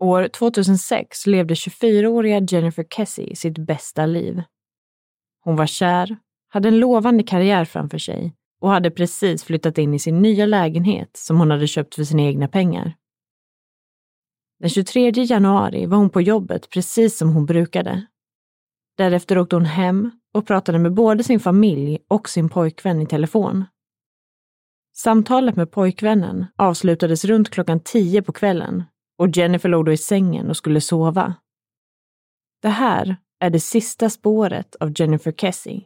År 2006 levde 24-åriga Jennifer Kessie sitt bästa liv. Hon var kär, hade en lovande karriär framför sig och hade precis flyttat in i sin nya lägenhet som hon hade köpt för sina egna pengar. Den 23 januari var hon på jobbet precis som hon brukade. Därefter åkte hon hem och pratade med både sin familj och sin pojkvän i telefon. Samtalet med pojkvännen avslutades runt klockan tio på kvällen och Jennifer låg då i sängen och skulle sova. Det här är det sista spåret av Jennifer Kessie.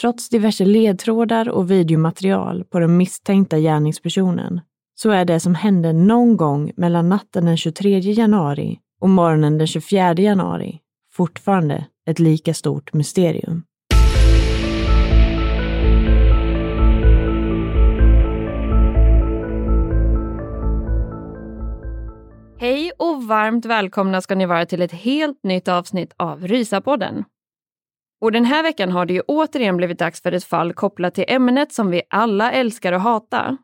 Trots diverse ledtrådar och videomaterial på den misstänkta gärningspersonen så är det som hände någon gång mellan natten den 23 januari och morgonen den 24 januari fortfarande ett lika stort mysterium. Hej och varmt välkomna ska ni vara till ett helt nytt avsnitt av Rysapodden. Och den här veckan har det ju återigen blivit dags för ett fall kopplat till ämnet som vi alla älskar att hata,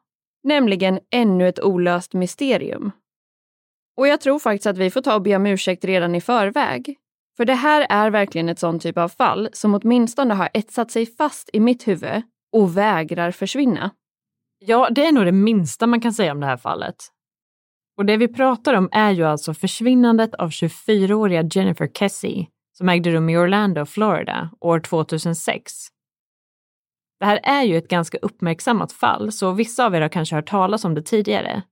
nämligen ännu ett olöst mysterium. Och jag tror faktiskt att vi får ta och be om ursäkt redan i förväg. För det här är verkligen ett sånt typ av fall som åtminstone har etsat sig fast i mitt huvud och vägrar försvinna. Ja, det är nog det minsta man kan säga om det här fallet. Och det vi pratar om är ju alltså försvinnandet av 24-åriga Jennifer Kessie som ägde rum i Orlando, Florida år 2006. Det här är ju ett ganska uppmärksammat fall, så vissa av er har kanske hört talas om det tidigare.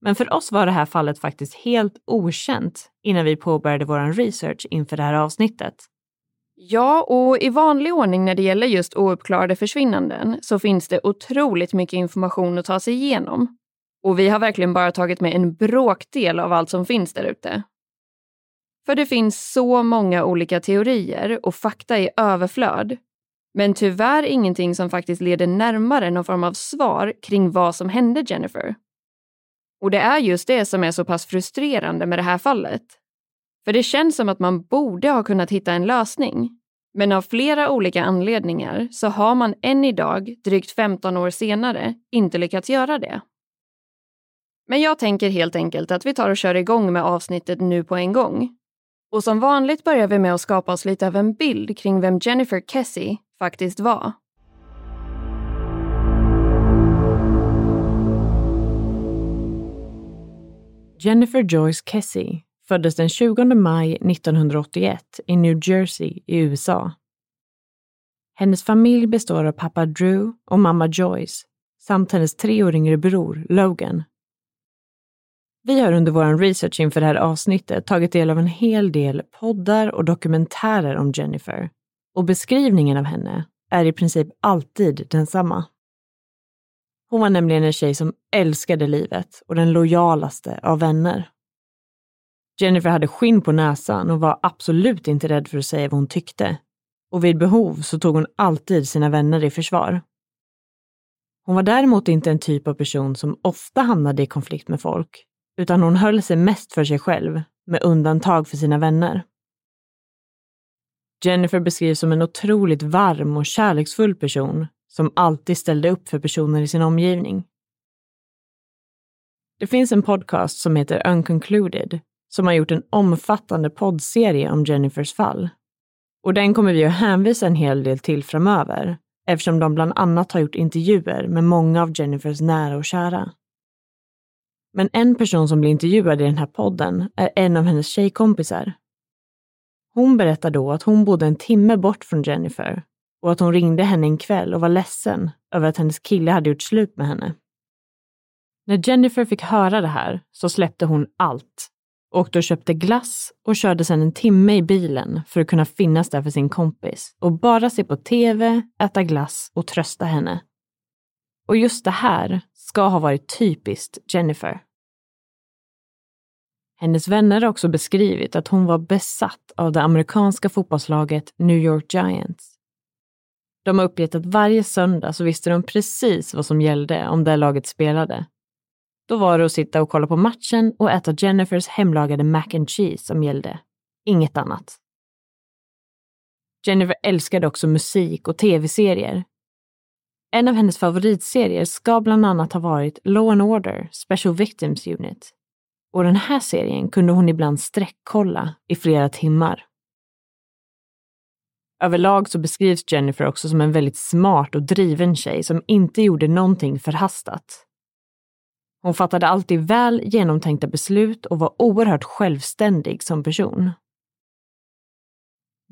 Men för oss var det här fallet faktiskt helt okänt innan vi påbörjade vår research inför det här avsnittet. Ja, och i vanlig ordning när det gäller just ouppklarade försvinnanden så finns det otroligt mycket information att ta sig igenom. Och vi har verkligen bara tagit med en bråkdel av allt som finns där ute. För det finns så många olika teorier och fakta i överflöd. Men tyvärr ingenting som faktiskt leder närmare någon form av svar kring vad som hände Jennifer. Och det är just det som är så pass frustrerande med det här fallet. För det känns som att man borde ha kunnat hitta en lösning. Men av flera olika anledningar så har man än idag, drygt 15 år senare, inte lyckats göra det. Men jag tänker helt enkelt att vi tar och kör igång med avsnittet nu på en gång. Och som vanligt börjar vi med att skapa oss lite av en bild kring vem Jennifer Kessie faktiskt var. Jennifer Joyce Kessie föddes den 20 maj 1981 i New Jersey i USA. Hennes familj består av pappa Drew och mamma Joyce samt hennes tre år yngre bror Logan. Vi har under vår research inför det här avsnittet tagit del av en hel del poddar och dokumentärer om Jennifer och beskrivningen av henne är i princip alltid densamma. Hon var nämligen en tjej som älskade livet och den lojalaste av vänner. Jennifer hade skinn på näsan och var absolut inte rädd för att säga vad hon tyckte. Och vid behov så tog hon alltid sina vänner i försvar. Hon var däremot inte en typ av person som ofta hamnade i konflikt med folk, utan hon höll sig mest för sig själv, med undantag för sina vänner. Jennifer beskrivs som en otroligt varm och kärleksfull person som alltid ställde upp för personer i sin omgivning. Det finns en podcast som heter Unconcluded som har gjort en omfattande poddserie om Jennifers fall. Och den kommer vi att hänvisa en hel del till framöver eftersom de bland annat har gjort intervjuer med många av Jennifers nära och kära. Men en person som blir intervjuad i den här podden är en av hennes tjejkompisar. Hon berättar då att hon bodde en timme bort från Jennifer och att hon ringde henne en kväll och var ledsen över att hennes kille hade gjort slut med henne. När Jennifer fick höra det här så släppte hon allt, åkte och köpte glass och körde sedan en timme i bilen för att kunna finnas där för sin kompis och bara se på TV, äta glass och trösta henne. Och just det här ska ha varit typiskt Jennifer. Hennes vänner har också beskrivit att hon var besatt av det amerikanska fotbollslaget New York Giants. De har uppgett att varje söndag så visste de precis vad som gällde om det laget spelade. Då var det att sitta och kolla på matchen och äta Jennifers hemlagade mac and cheese som gällde. Inget annat. Jennifer älskade också musik och tv-serier. En av hennes favoritserier ska bland annat ha varit Law and Order Special Victims Unit. Och den här serien kunde hon ibland sträckkolla i flera timmar. Överlag så beskrivs Jennifer också som en väldigt smart och driven tjej som inte gjorde någonting förhastat. Hon fattade alltid väl genomtänkta beslut och var oerhört självständig som person.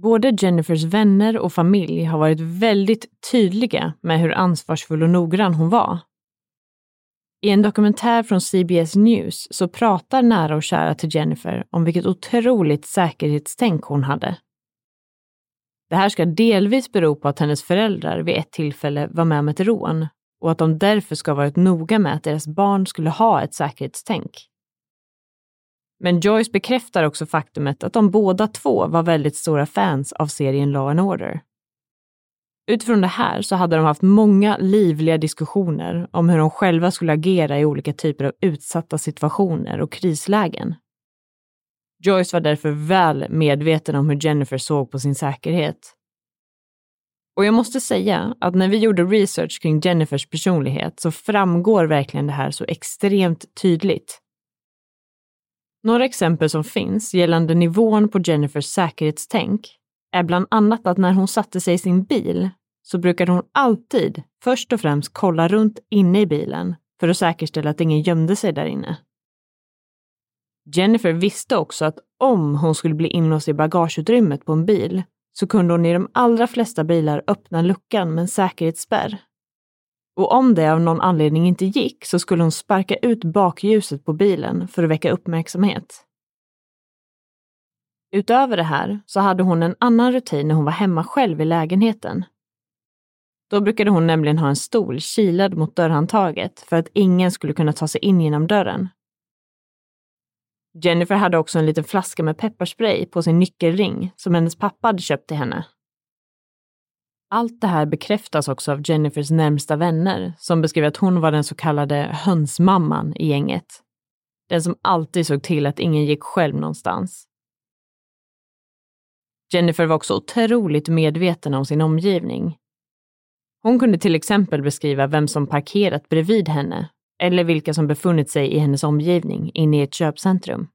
Både Jennifers vänner och familj har varit väldigt tydliga med hur ansvarsfull och noggrann hon var. I en dokumentär från CBS News så pratar nära och kära till Jennifer om vilket otroligt säkerhetstänk hon hade. Det här ska delvis bero på att hennes föräldrar vid ett tillfälle var med om ett rån och att de därför ska ha varit noga med att deras barn skulle ha ett säkerhetstänk. Men Joyce bekräftar också faktumet att de båda två var väldigt stora fans av serien Law and Order. Utifrån det här så hade de haft många livliga diskussioner om hur de själva skulle agera i olika typer av utsatta situationer och krislägen. Joyce var därför väl medveten om hur Jennifer såg på sin säkerhet. Och jag måste säga att när vi gjorde research kring Jennifers personlighet så framgår verkligen det här så extremt tydligt. Några exempel som finns gällande nivån på Jennifers säkerhetstänk är bland annat att när hon satte sig i sin bil så brukade hon alltid först och främst kolla runt inne i bilen för att säkerställa att ingen gömde sig där inne. Jennifer visste också att om hon skulle bli inlåst i bagageutrymmet på en bil så kunde hon i de allra flesta bilar öppna luckan med en säkerhetsspärr. Och om det av någon anledning inte gick så skulle hon sparka ut bakljuset på bilen för att väcka uppmärksamhet. Utöver det här så hade hon en annan rutin när hon var hemma själv i lägenheten. Då brukade hon nämligen ha en stol kilad mot dörrhandtaget för att ingen skulle kunna ta sig in genom dörren. Jennifer hade också en liten flaska med pepparspray på sin nyckelring som hennes pappa hade köpt till henne. Allt det här bekräftas också av Jennifers närmsta vänner som beskriver att hon var den så kallade hönsmamman i gänget. Den som alltid såg till att ingen gick själv någonstans. Jennifer var också otroligt medveten om sin omgivning. Hon kunde till exempel beskriva vem som parkerat bredvid henne eller vilka som befunnit sig i hennes omgivning inne i ett köpcentrum.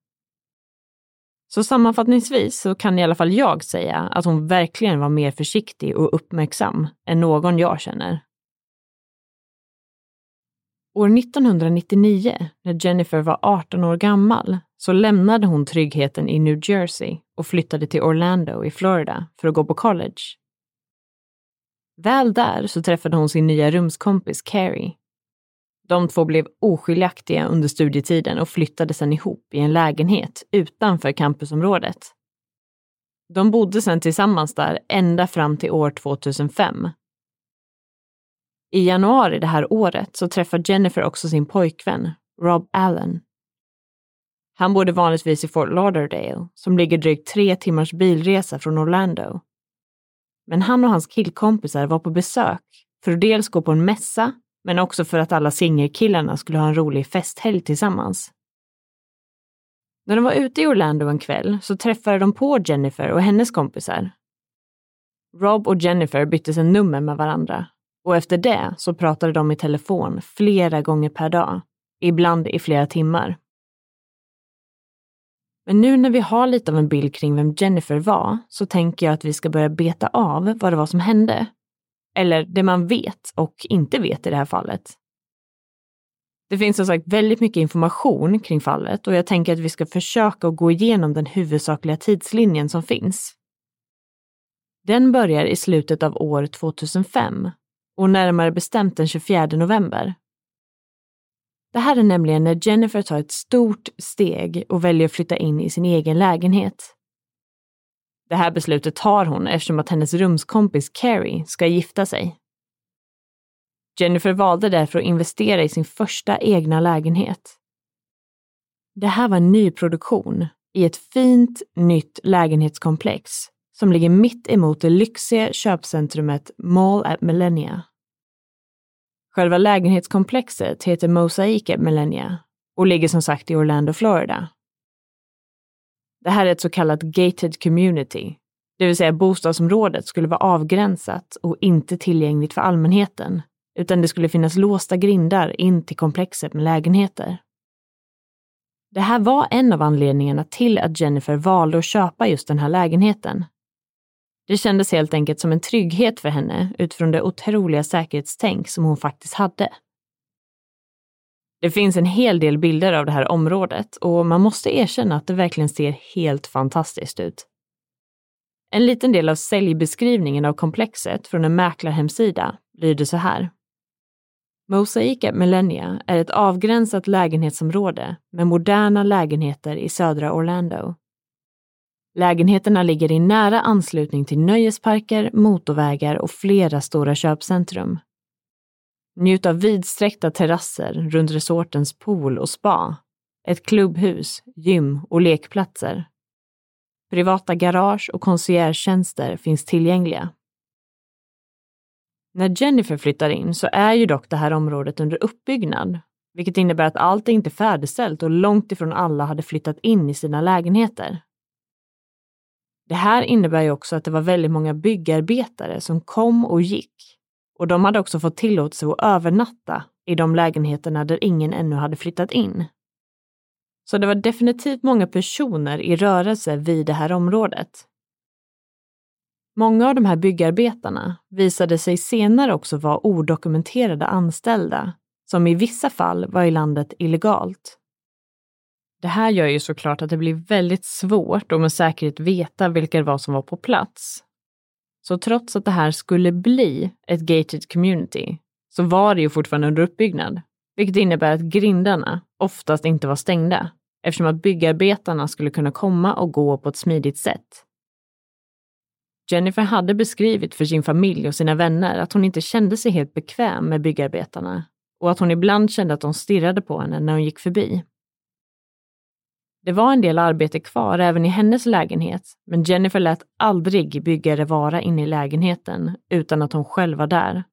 Så sammanfattningsvis så kan i alla fall jag säga att hon verkligen var mer försiktig och uppmärksam än någon jag känner. År 1999, när Jennifer var 18 år gammal, så lämnade hon tryggheten i New Jersey och flyttade till Orlando i Florida för att gå på college. Väl där så träffade hon sin nya rumskompis Carrie de två blev oskiljaktiga under studietiden och flyttade sedan ihop i en lägenhet utanför campusområdet. De bodde sedan tillsammans där ända fram till år 2005. I januari det här året så träffar Jennifer också sin pojkvän, Rob Allen. Han bodde vanligtvis i Fort Lauderdale, som ligger drygt tre timmars bilresa från Orlando. Men han och hans killkompisar var på besök för att dels gå på en mässa, men också för att alla singelkillarna skulle ha en rolig festhelg tillsammans. När de var ute i Orlando en kväll så träffade de på Jennifer och hennes kompisar. Rob och Jennifer bytte sen nummer med varandra och efter det så pratade de i telefon flera gånger per dag, ibland i flera timmar. Men nu när vi har lite av en bild kring vem Jennifer var så tänker jag att vi ska börja beta av vad det var som hände. Eller det man vet och inte vet i det här fallet. Det finns som sagt väldigt mycket information kring fallet och jag tänker att vi ska försöka att gå igenom den huvudsakliga tidslinjen som finns. Den börjar i slutet av år 2005 och närmare bestämt den 24 november. Det här är nämligen när Jennifer tar ett stort steg och väljer att flytta in i sin egen lägenhet. Det här beslutet tar hon eftersom att hennes rumskompis Carrie ska gifta sig. Jennifer valde därför att investera i sin första egna lägenhet. Det här var en nyproduktion i ett fint nytt lägenhetskomplex som ligger mitt emot det lyxiga köpcentrumet Mall at Millennia. Själva lägenhetskomplexet heter Mosaic at Millennia och ligger som sagt i Orlando, Florida. Det här är ett så kallat gated community, det vill säga bostadsområdet skulle vara avgränsat och inte tillgängligt för allmänheten, utan det skulle finnas låsta grindar in till komplexet med lägenheter. Det här var en av anledningarna till att Jennifer valde att köpa just den här lägenheten. Det kändes helt enkelt som en trygghet för henne utifrån det otroliga säkerhetstänk som hon faktiskt hade. Det finns en hel del bilder av det här området och man måste erkänna att det verkligen ser helt fantastiskt ut. En liten del av säljbeskrivningen av komplexet från en mäklarhemsida lyder så här. Mosaica Millennia är ett avgränsat lägenhetsområde med moderna lägenheter i södra Orlando. Lägenheterna ligger i nära anslutning till nöjesparker, motorvägar och flera stora köpcentrum. Njut av vidsträckta terrasser runt resortens pool och spa, ett klubbhus, gym och lekplatser. Privata garage och conciergetjänster finns tillgängliga. När Jennifer flyttar in så är ju dock det här området under uppbyggnad, vilket innebär att allt är inte färdigställt och långt ifrån alla hade flyttat in i sina lägenheter. Det här innebär ju också att det var väldigt många byggarbetare som kom och gick. Och de hade också fått tillåtelse att övernatta i de lägenheterna där ingen ännu hade flyttat in. Så det var definitivt många personer i rörelse vid det här området. Många av de här byggarbetarna visade sig senare också vara odokumenterade anställda som i vissa fall var i landet illegalt. Det här gör ju såklart att det blir väldigt svårt att med säkerhet veta vilka det var som var på plats. Så trots att det här skulle bli ett gated community så var det ju fortfarande under uppbyggnad, vilket innebär att grindarna oftast inte var stängda eftersom att byggarbetarna skulle kunna komma och gå på ett smidigt sätt. Jennifer hade beskrivit för sin familj och sina vänner att hon inte kände sig helt bekväm med byggarbetarna och att hon ibland kände att de stirrade på henne när hon gick förbi. Det var en del arbete kvar även i hennes lägenhet, men Jennifer lät aldrig byggare vara inne i lägenheten utan att hon själv var där.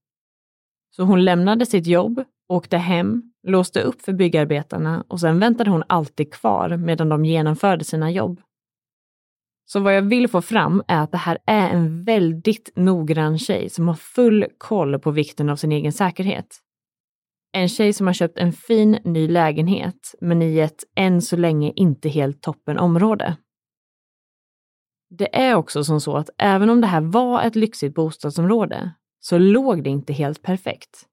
Så hon lämnade sitt jobb, åkte hem, låste upp för byggarbetarna och sen väntade hon alltid kvar medan de genomförde sina jobb. Så vad jag vill få fram är att det här är en väldigt noggrann tjej som har full koll på vikten av sin egen säkerhet. En tjej som har köpt en fin ny lägenhet, men i ett än så länge inte helt toppen område. Det är också som så att även om det här var ett lyxigt bostadsområde så låg det inte helt perfekt.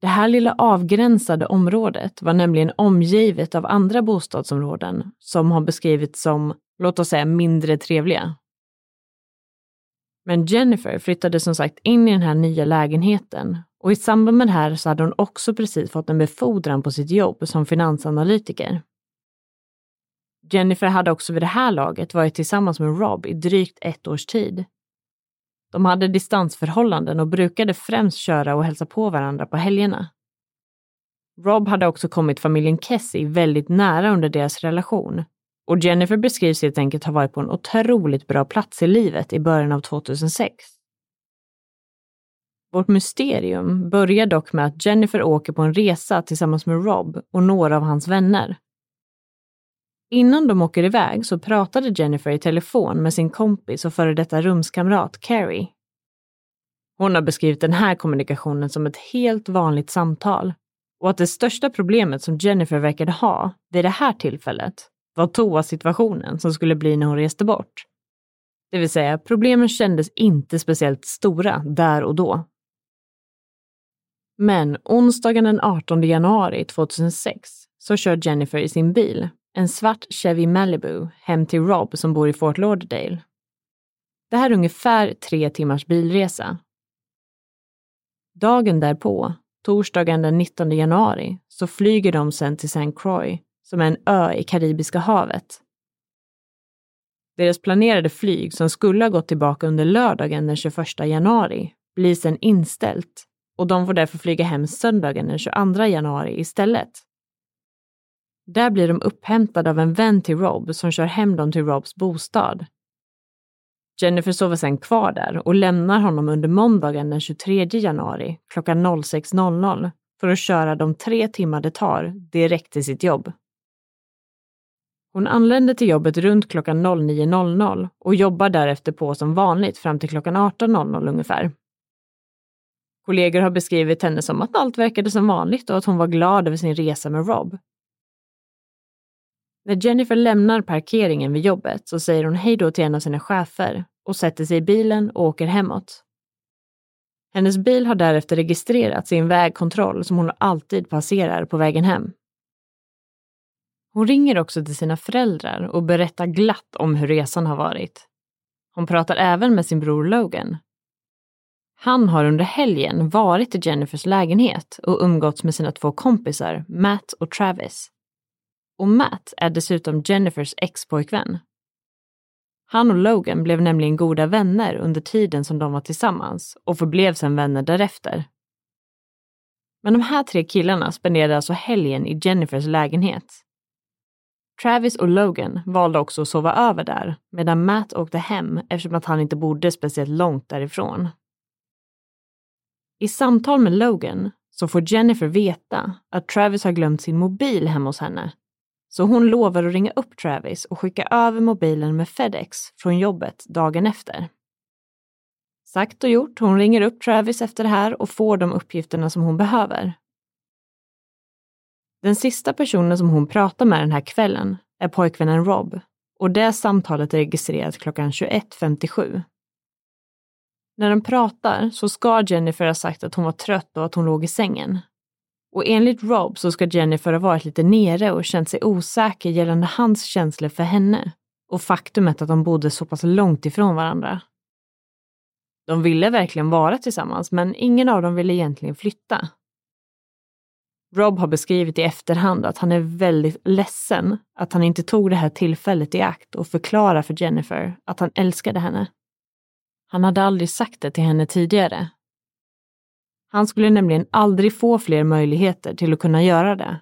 Det här lilla avgränsade området var nämligen omgivet av andra bostadsområden som har beskrivits som, låt oss säga, mindre trevliga. Men Jennifer flyttade som sagt in i den här nya lägenheten och i samband med det här så hade hon också precis fått en befordran på sitt jobb som finansanalytiker. Jennifer hade också vid det här laget varit tillsammans med Rob i drygt ett års tid. De hade distansförhållanden och brukade främst köra och hälsa på varandra på helgerna. Rob hade också kommit familjen Kessie väldigt nära under deras relation och Jennifer beskrivs helt enkelt ha varit på en otroligt bra plats i livet i början av 2006. Vårt mysterium börjar dock med att Jennifer åker på en resa tillsammans med Rob och några av hans vänner. Innan de åker iväg så pratade Jennifer i telefon med sin kompis och före detta rumskamrat Carrie. Hon har beskrivit den här kommunikationen som ett helt vanligt samtal och att det största problemet som Jennifer verkade ha vid det här tillfället var toasituationen som skulle bli när hon reste bort. Det vill säga, problemen kändes inte speciellt stora där och då. Men onsdagen den 18 januari 2006 så kör Jennifer i sin bil, en svart Chevy Malibu, hem till Rob som bor i Fort Lauderdale. Det här är ungefär tre timmars bilresa. Dagen därpå, torsdagen den 19 januari, så flyger de sen till St. Croix, som är en ö i Karibiska havet. Deras planerade flyg, som skulle ha gått tillbaka under lördagen den 21 januari, blir sen inställt och de får därför flyga hem söndagen den 22 januari istället. Där blir de upphämtade av en vän till Rob som kör hem dem till Robs bostad. Jennifer sover sen kvar där och lämnar honom under måndagen den 23 januari klockan 06.00 för att köra de tre timmar det tar direkt till sitt jobb. Hon anländer till jobbet runt klockan 09.00 och jobbar därefter på som vanligt fram till klockan 18.00 ungefär. Kollegor har beskrivit henne som att allt verkade som vanligt och att hon var glad över sin resa med Rob. När Jennifer lämnar parkeringen vid jobbet så säger hon hej då till en av sina chefer och sätter sig i bilen och åker hemåt. Hennes bil har därefter registrerats i en vägkontroll som hon alltid passerar på vägen hem. Hon ringer också till sina föräldrar och berättar glatt om hur resan har varit. Hon pratar även med sin bror Logan. Han har under helgen varit i Jennifers lägenhet och umgåtts med sina två kompisar, Matt och Travis. Och Matt är dessutom Jennifers ex-pojkvän. Han och Logan blev nämligen goda vänner under tiden som de var tillsammans och förblev sedan vänner därefter. Men de här tre killarna spenderade alltså helgen i Jennifers lägenhet. Travis och Logan valde också att sova över där medan Matt åkte hem eftersom att han inte bodde speciellt långt därifrån. I samtal med Logan så får Jennifer veta att Travis har glömt sin mobil hemma hos henne så hon lovar att ringa upp Travis och skicka över mobilen med Fedex från jobbet dagen efter. Sagt och gjort, hon ringer upp Travis efter det här och får de uppgifterna som hon behöver. Den sista personen som hon pratar med den här kvällen är pojkvännen Rob och det samtalet är registrerat klockan 21.57. När de pratar så ska Jennifer ha sagt att hon var trött och att hon låg i sängen. Och enligt Rob så ska Jennifer ha varit lite nere och känt sig osäker gällande hans känslor för henne och faktumet att de bodde så pass långt ifrån varandra. De ville verkligen vara tillsammans, men ingen av dem ville egentligen flytta. Rob har beskrivit i efterhand att han är väldigt ledsen att han inte tog det här tillfället i akt och förklara för Jennifer att han älskade henne. Han hade aldrig sagt det till henne tidigare han skulle nämligen aldrig få fler möjligheter till att kunna göra det.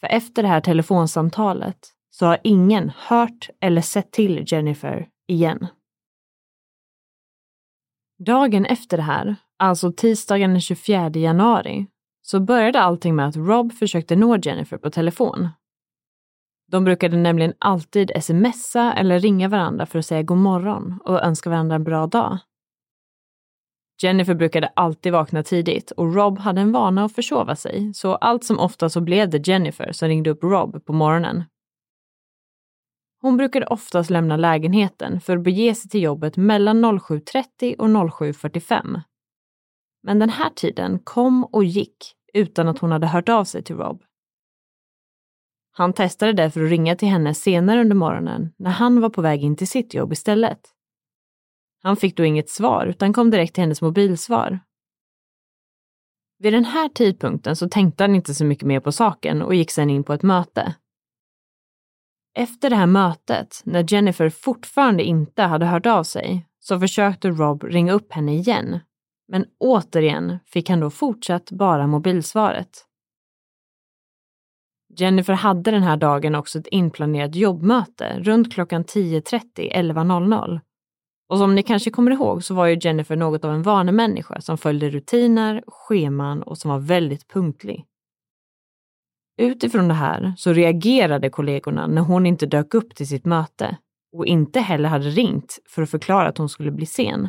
För efter det här telefonsamtalet så har ingen hört eller sett till Jennifer igen. Dagen efter det här, alltså tisdagen den 24 januari, så började allting med att Rob försökte nå Jennifer på telefon. De brukade nämligen alltid smsa eller ringa varandra för att säga god morgon och önska varandra en bra dag. Jennifer brukade alltid vakna tidigt och Rob hade en vana att försova sig, så allt som ofta så blev det Jennifer som ringde upp Rob på morgonen. Hon brukade oftast lämna lägenheten för att bege sig till jobbet mellan 07.30 och 07.45. Men den här tiden kom och gick utan att hon hade hört av sig till Rob. Han testade därför att ringa till henne senare under morgonen när han var på väg in till sitt jobb istället. Han fick då inget svar utan kom direkt till hennes mobilsvar. Vid den här tidpunkten så tänkte han inte så mycket mer på saken och gick sedan in på ett möte. Efter det här mötet, när Jennifer fortfarande inte hade hört av sig, så försökte Rob ringa upp henne igen. Men återigen fick han då fortsatt bara mobilsvaret. Jennifer hade den här dagen också ett inplanerat jobbmöte runt klockan 10.30, 11.00. Och som ni kanske kommer ihåg så var ju Jennifer något av en vanemänniska som följde rutiner, scheman och som var väldigt punktlig. Utifrån det här så reagerade kollegorna när hon inte dök upp till sitt möte och inte heller hade ringt för att förklara att hon skulle bli sen.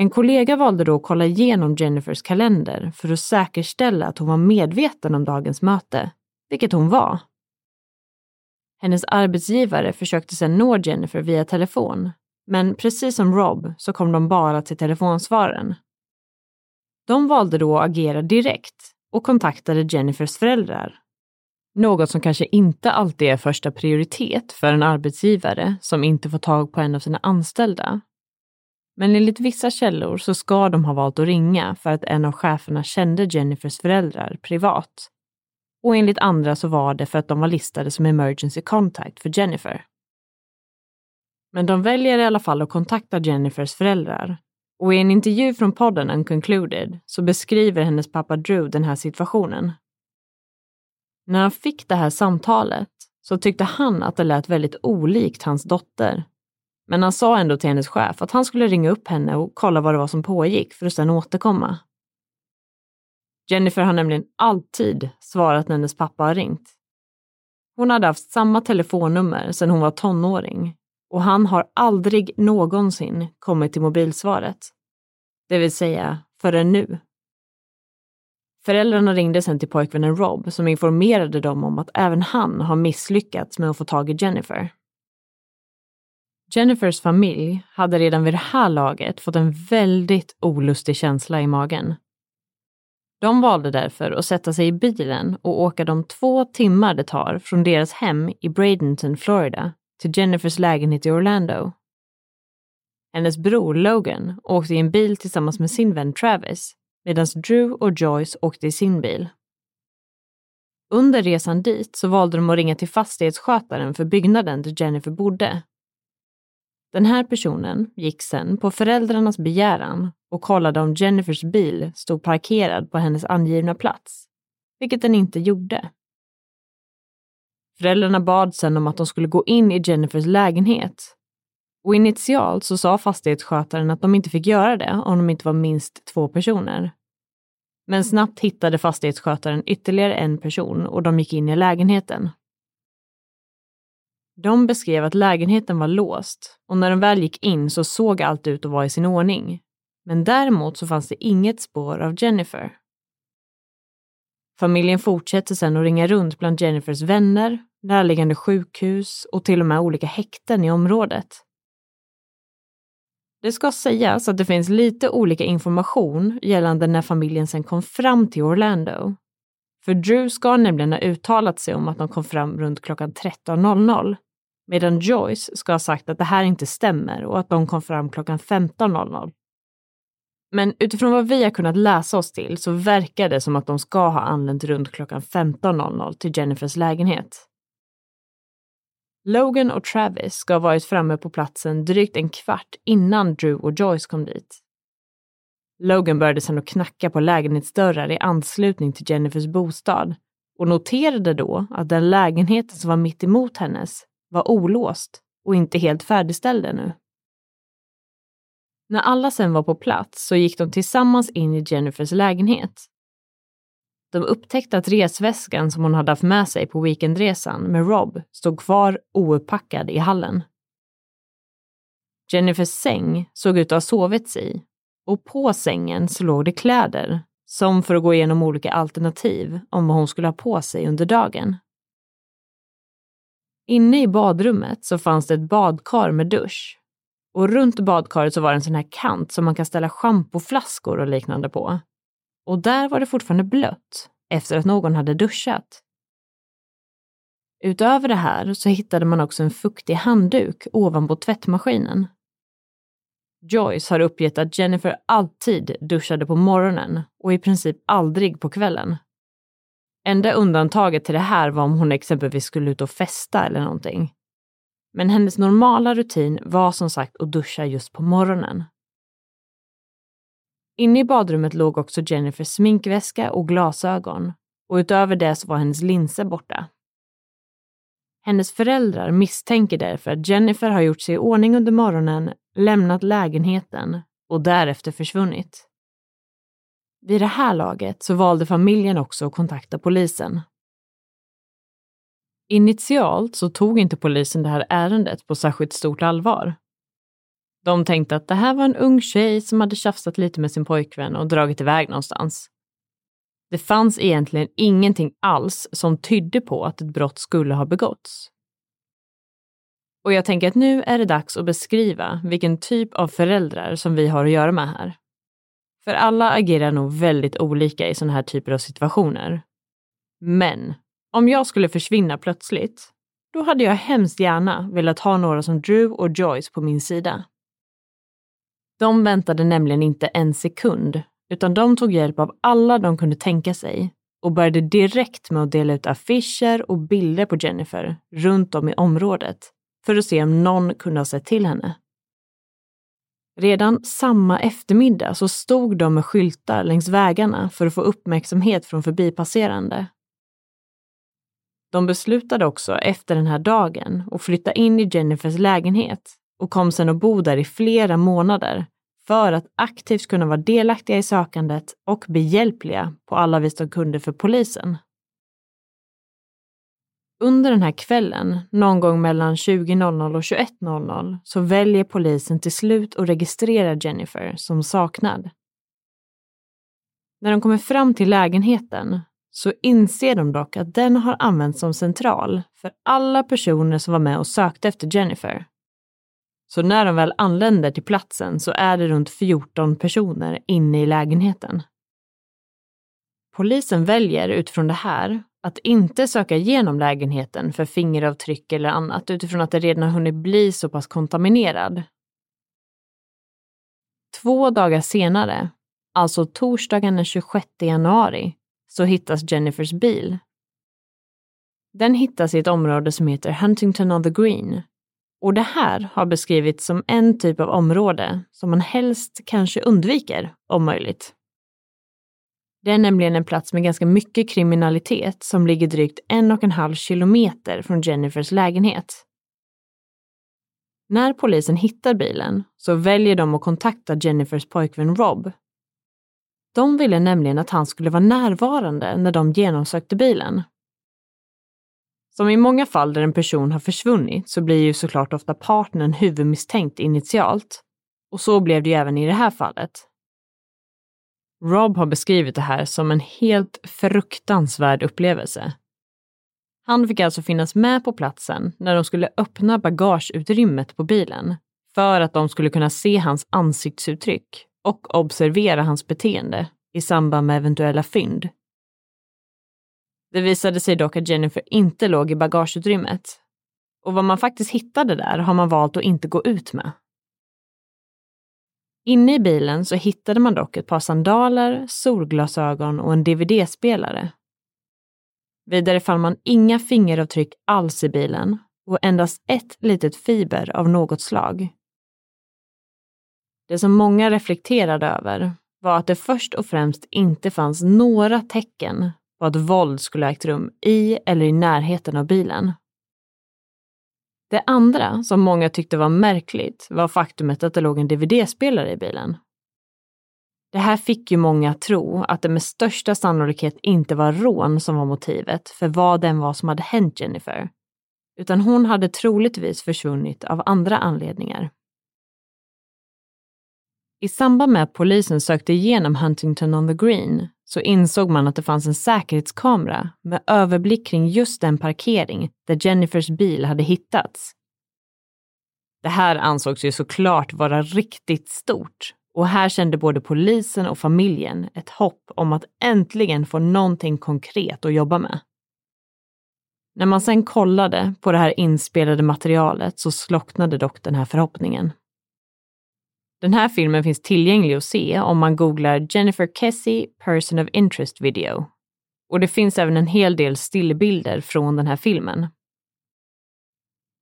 En kollega valde då att kolla igenom Jennifers kalender för att säkerställa att hon var medveten om dagens möte, vilket hon var. Hennes arbetsgivare försökte sedan nå Jennifer via telefon, men precis som Rob så kom de bara till telefonsvaren. De valde då att agera direkt och kontaktade Jennifers föräldrar. Något som kanske inte alltid är första prioritet för en arbetsgivare som inte får tag på en av sina anställda men enligt vissa källor så ska de ha valt att ringa för att en av cheferna kände Jennifers föräldrar privat. Och enligt andra så var det för att de var listade som emergency contact för Jennifer. Men de väljer i alla fall att kontakta Jennifers föräldrar. Och i en intervju från podden Unconcluded så beskriver hennes pappa Drew den här situationen. När han fick det här samtalet så tyckte han att det lät väldigt olikt hans dotter men han sa ändå till hennes chef att han skulle ringa upp henne och kolla vad det var som pågick för att sedan återkomma. Jennifer har nämligen alltid svarat när hennes pappa har ringt. Hon hade haft samma telefonnummer sedan hon var tonåring och han har aldrig någonsin kommit till mobilsvaret. Det vill säga förrän nu. Föräldrarna ringde sen till pojkvännen Rob som informerade dem om att även han har misslyckats med att få tag i Jennifer. Jennifers familj hade redan vid det här laget fått en väldigt olustig känsla i magen. De valde därför att sätta sig i bilen och åka de två timmar det tar från deras hem i Bradenton, Florida, till Jennifers lägenhet i Orlando. Hennes bror Logan åkte i en bil tillsammans med sin vän Travis, medan Drew och Joyce åkte i sin bil. Under resan dit så valde de att ringa till fastighetsskötaren för byggnaden där Jennifer bodde den här personen gick sen på föräldrarnas begäran och kollade om Jennifers bil stod parkerad på hennes angivna plats, vilket den inte gjorde. Föräldrarna bad sen om att de skulle gå in i Jennifers lägenhet och initialt så sa fastighetsskötaren att de inte fick göra det om de inte var minst två personer. Men snabbt hittade fastighetsskötaren ytterligare en person och de gick in i lägenheten. De beskrev att lägenheten var låst och när de väl gick in så såg allt ut att vara i sin ordning. Men däremot så fanns det inget spår av Jennifer. Familjen fortsätter sedan att ringa runt bland Jennifers vänner, närliggande sjukhus och till och med olika häkten i området. Det ska sägas att det finns lite olika information gällande när familjen sen kom fram till Orlando. För Drew ska nämligen ha uttalat sig om att de kom fram runt klockan 13.00 medan Joyce ska ha sagt att det här inte stämmer och att de kom fram klockan 15.00. Men utifrån vad vi har kunnat läsa oss till så verkar det som att de ska ha anlänt runt klockan 15.00 till Jennifers lägenhet. Logan och Travis ska ha varit framme på platsen drygt en kvart innan Drew och Joyce kom dit. Logan började sedan att knacka på lägenhetsdörrar i anslutning till Jennifers bostad och noterade då att den lägenheten som var mitt emot hennes var olåst och inte helt färdigställd ännu. När alla sen var på plats så gick de tillsammans in i Jennifers lägenhet. De upptäckte att resväskan som hon hade haft med sig på weekendresan med Rob stod kvar ouppackad i hallen. Jennifers säng såg ut att ha sovits i och på sängen så låg det kläder som för att gå igenom olika alternativ om vad hon skulle ha på sig under dagen. Inne i badrummet så fanns det ett badkar med dusch. Och runt badkaret så var det en sån här kant som man kan ställa schampoflaskor och liknande på. Och där var det fortfarande blött efter att någon hade duschat. Utöver det här så hittade man också en fuktig handduk ovanpå tvättmaskinen. Joyce har uppgett att Jennifer alltid duschade på morgonen och i princip aldrig på kvällen. Enda undantaget till det här var om hon exempelvis skulle ut och festa eller någonting. Men hennes normala rutin var som sagt att duscha just på morgonen. Inne i badrummet låg också Jennifers sminkväska och glasögon och utöver det så var hennes linser borta. Hennes föräldrar misstänker därför att Jennifer har gjort sig i ordning under morgonen, lämnat lägenheten och därefter försvunnit. Vid det här laget så valde familjen också att kontakta polisen. Initialt så tog inte polisen det här ärendet på särskilt stort allvar. De tänkte att det här var en ung tjej som hade tjafsat lite med sin pojkvän och dragit iväg någonstans. Det fanns egentligen ingenting alls som tydde på att ett brott skulle ha begåtts. Och jag tänker att nu är det dags att beskriva vilken typ av föräldrar som vi har att göra med här. För alla agerar nog väldigt olika i sådana här typer av situationer. Men om jag skulle försvinna plötsligt, då hade jag hemskt gärna velat ha några som Drew och Joyce på min sida. De väntade nämligen inte en sekund, utan de tog hjälp av alla de kunde tänka sig och började direkt med att dela ut affischer och bilder på Jennifer runt om i området för att se om någon kunde ha sett till henne. Redan samma eftermiddag så stod de med skyltar längs vägarna för att få uppmärksamhet från förbipasserande. De beslutade också efter den här dagen att flytta in i Jennifers lägenhet och kom sedan att bo där i flera månader för att aktivt kunna vara delaktiga i sökandet och behjälpliga på alla vis de kunde för polisen. Under den här kvällen, någon gång mellan 20.00 och 21.00, så väljer polisen till slut att registrera Jennifer som saknad. När de kommer fram till lägenheten så inser de dock att den har använts som central för alla personer som var med och sökte efter Jennifer. Så när de väl anländer till platsen så är det runt 14 personer inne i lägenheten. Polisen väljer utifrån det här att inte söka igenom lägenheten för fingeravtryck eller annat utifrån att det redan har hunnit bli så pass kontaminerad. Två dagar senare, alltså torsdagen den 26 januari, så hittas Jennifers bil. Den hittas i ett område som heter Huntington on the Green. Och det här har beskrivits som en typ av område som man helst kanske undviker, om möjligt. Det är nämligen en plats med ganska mycket kriminalitet som ligger drygt en och en halv kilometer från Jennifers lägenhet. När polisen hittar bilen så väljer de att kontakta Jennifers pojkvän Rob. De ville nämligen att han skulle vara närvarande när de genomsökte bilen. Som i många fall där en person har försvunnit så blir ju såklart ofta partnern huvudmisstänkt initialt. Och så blev det ju även i det här fallet. Rob har beskrivit det här som en helt fruktansvärd upplevelse. Han fick alltså finnas med på platsen när de skulle öppna bagageutrymmet på bilen för att de skulle kunna se hans ansiktsuttryck och observera hans beteende i samband med eventuella fynd. Det visade sig dock att Jennifer inte låg i bagageutrymmet. Och vad man faktiskt hittade där har man valt att inte gå ut med. Inne i bilen så hittade man dock ett par sandaler, solglasögon och en dvd-spelare. Vidare fann man inga fingeravtryck alls i bilen och endast ett litet fiber av något slag. Det som många reflekterade över var att det först och främst inte fanns några tecken på att våld skulle ha ägt rum i eller i närheten av bilen. Det andra som många tyckte var märkligt var faktumet att det låg en dvd-spelare i bilen. Det här fick ju många att tro att det med största sannolikhet inte var rån som var motivet för vad den var som hade hänt Jennifer, utan hon hade troligtvis försvunnit av andra anledningar. I samband med att polisen sökte igenom Huntington on the Green så insåg man att det fanns en säkerhetskamera med överblick kring just den parkering där Jennifers bil hade hittats. Det här ansågs ju såklart vara riktigt stort och här kände både polisen och familjen ett hopp om att äntligen få någonting konkret att jobba med. När man sen kollade på det här inspelade materialet så slocknade dock den här förhoppningen. Den här filmen finns tillgänglig att se om man googlar Jennifer Kessie Person of Interest Video. Och det finns även en hel del stillbilder från den här filmen.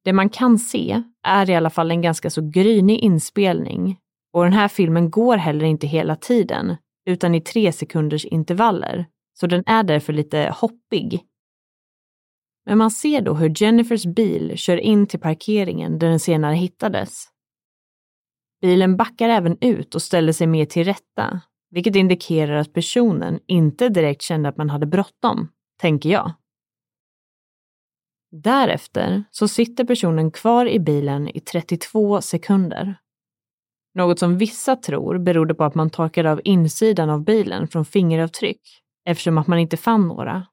Det man kan se är i alla fall en ganska så grynig inspelning och den här filmen går heller inte hela tiden utan i tre sekunders intervaller så den är därför lite hoppig. Men man ser då hur Jennifers bil kör in till parkeringen där den senare hittades. Bilen backar även ut och ställer sig mer till rätta, vilket indikerar att personen inte direkt kände att man hade bråttom, tänker jag. Därefter så sitter personen kvar i bilen i 32 sekunder. Något som vissa tror berodde på att man torkade av insidan av bilen från fingeravtryck eftersom att man inte fann några.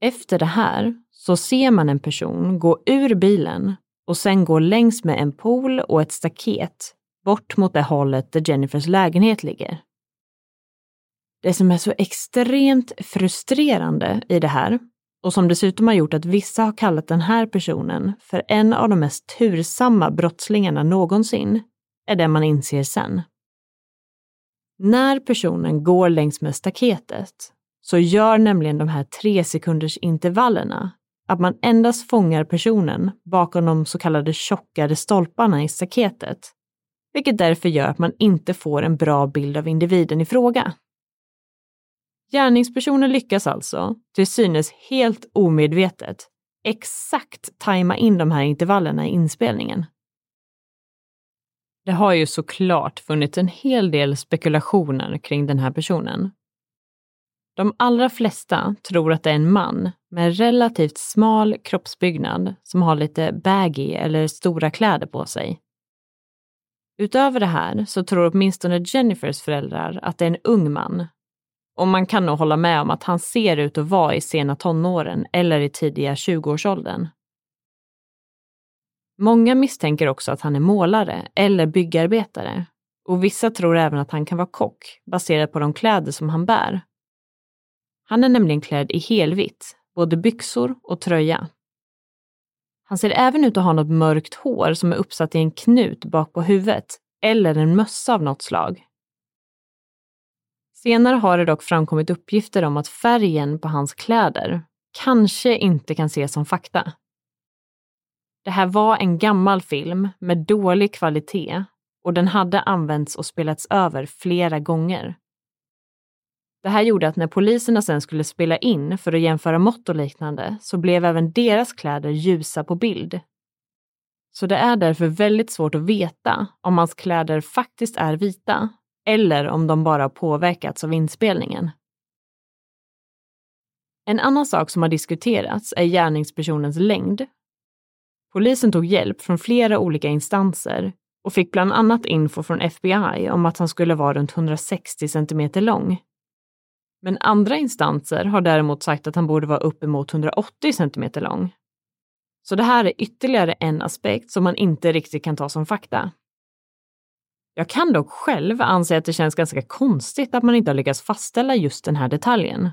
Efter det här så ser man en person gå ur bilen och sen går längs med en pool och ett staket bort mot det hållet där Jennifers lägenhet ligger. Det som är så extremt frustrerande i det här och som dessutom har gjort att vissa har kallat den här personen för en av de mest tursamma brottslingarna någonsin, är det man inser sen. När personen går längs med staketet så gör nämligen de här tre sekunders intervallerna att man endast fångar personen bakom de så kallade tjockare stolparna i staketet, vilket därför gör att man inte får en bra bild av individen i fråga. Gärningspersonen lyckas alltså, till synes helt omedvetet, exakt tajma in de här intervallerna i inspelningen. Det har ju såklart funnits en hel del spekulationer kring den här personen. De allra flesta tror att det är en man med relativt smal kroppsbyggnad som har lite baggy eller stora kläder på sig. Utöver det här så tror åtminstone Jennifers föräldrar att det är en ung man och man kan nog hålla med om att han ser ut att vara i sena tonåren eller i tidiga 20-årsåldern. Många misstänker också att han är målare eller byggarbetare och vissa tror även att han kan vara kock baserat på de kläder som han bär. Han är nämligen klädd i helvitt, både byxor och tröja. Han ser även ut att ha något mörkt hår som är uppsatt i en knut bak på huvudet eller en mössa av något slag. Senare har det dock framkommit uppgifter om att färgen på hans kläder kanske inte kan ses som fakta. Det här var en gammal film med dålig kvalitet och den hade använts och spelats över flera gånger. Det här gjorde att när poliserna sen skulle spela in för att jämföra mått och liknande så blev även deras kläder ljusa på bild. Så det är därför väldigt svårt att veta om hans kläder faktiskt är vita eller om de bara påverkats av inspelningen. En annan sak som har diskuterats är gärningspersonens längd. Polisen tog hjälp från flera olika instanser och fick bland annat info från FBI om att han skulle vara runt 160 centimeter lång. Men andra instanser har däremot sagt att han borde vara uppemot 180 cm lång. Så det här är ytterligare en aspekt som man inte riktigt kan ta som fakta. Jag kan dock själv anse att det känns ganska konstigt att man inte har lyckats fastställa just den här detaljen.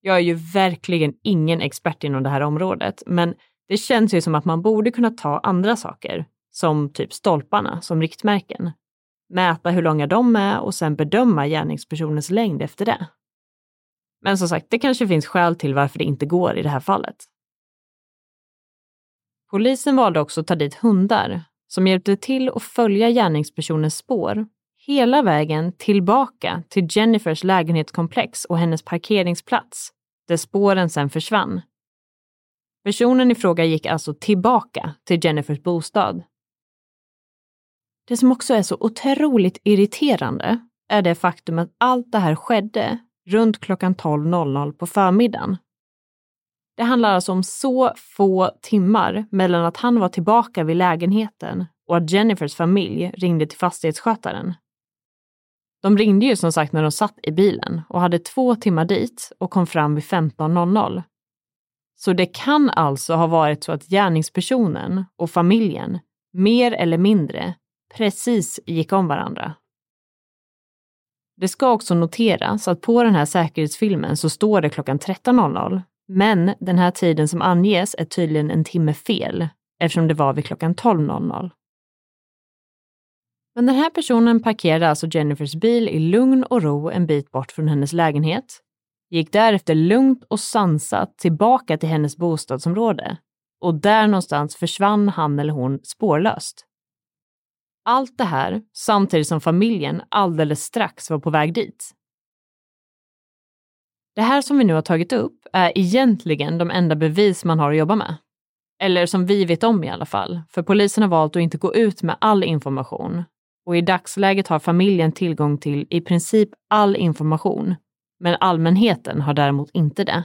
Jag är ju verkligen ingen expert inom det här området, men det känns ju som att man borde kunna ta andra saker, som typ stolparna, som riktmärken. Mäta hur långa de är och sen bedöma gärningspersonens längd efter det. Men som sagt, det kanske finns skäl till varför det inte går i det här fallet. Polisen valde också att ta dit hundar som hjälpte till att följa gärningspersonens spår hela vägen tillbaka till Jennifers lägenhetskomplex och hennes parkeringsplats, där spåren sen försvann. Personen i fråga gick alltså tillbaka till Jennifers bostad. Det som också är så otroligt irriterande är det faktum att allt det här skedde runt klockan 12.00 på förmiddagen. Det handlar alltså om så få timmar mellan att han var tillbaka vid lägenheten och att Jennifers familj ringde till fastighetsskötaren. De ringde ju som sagt när de satt i bilen och hade två timmar dit och kom fram vid 15.00. Så det kan alltså ha varit så att gärningspersonen och familjen mer eller mindre precis gick om varandra. Det ska också noteras att på den här säkerhetsfilmen så står det klockan 13.00 men den här tiden som anges är tydligen en timme fel eftersom det var vid klockan 12.00. Men den här personen parkerade alltså Jennifers bil i lugn och ro en bit bort från hennes lägenhet, gick därefter lugnt och sansat tillbaka till hennes bostadsområde och där någonstans försvann han eller hon spårlöst. Allt det här samtidigt som familjen alldeles strax var på väg dit. Det här som vi nu har tagit upp är egentligen de enda bevis man har att jobba med. Eller som vi vet om i alla fall, för polisen har valt att inte gå ut med all information. Och i dagsläget har familjen tillgång till i princip all information, men allmänheten har däremot inte det.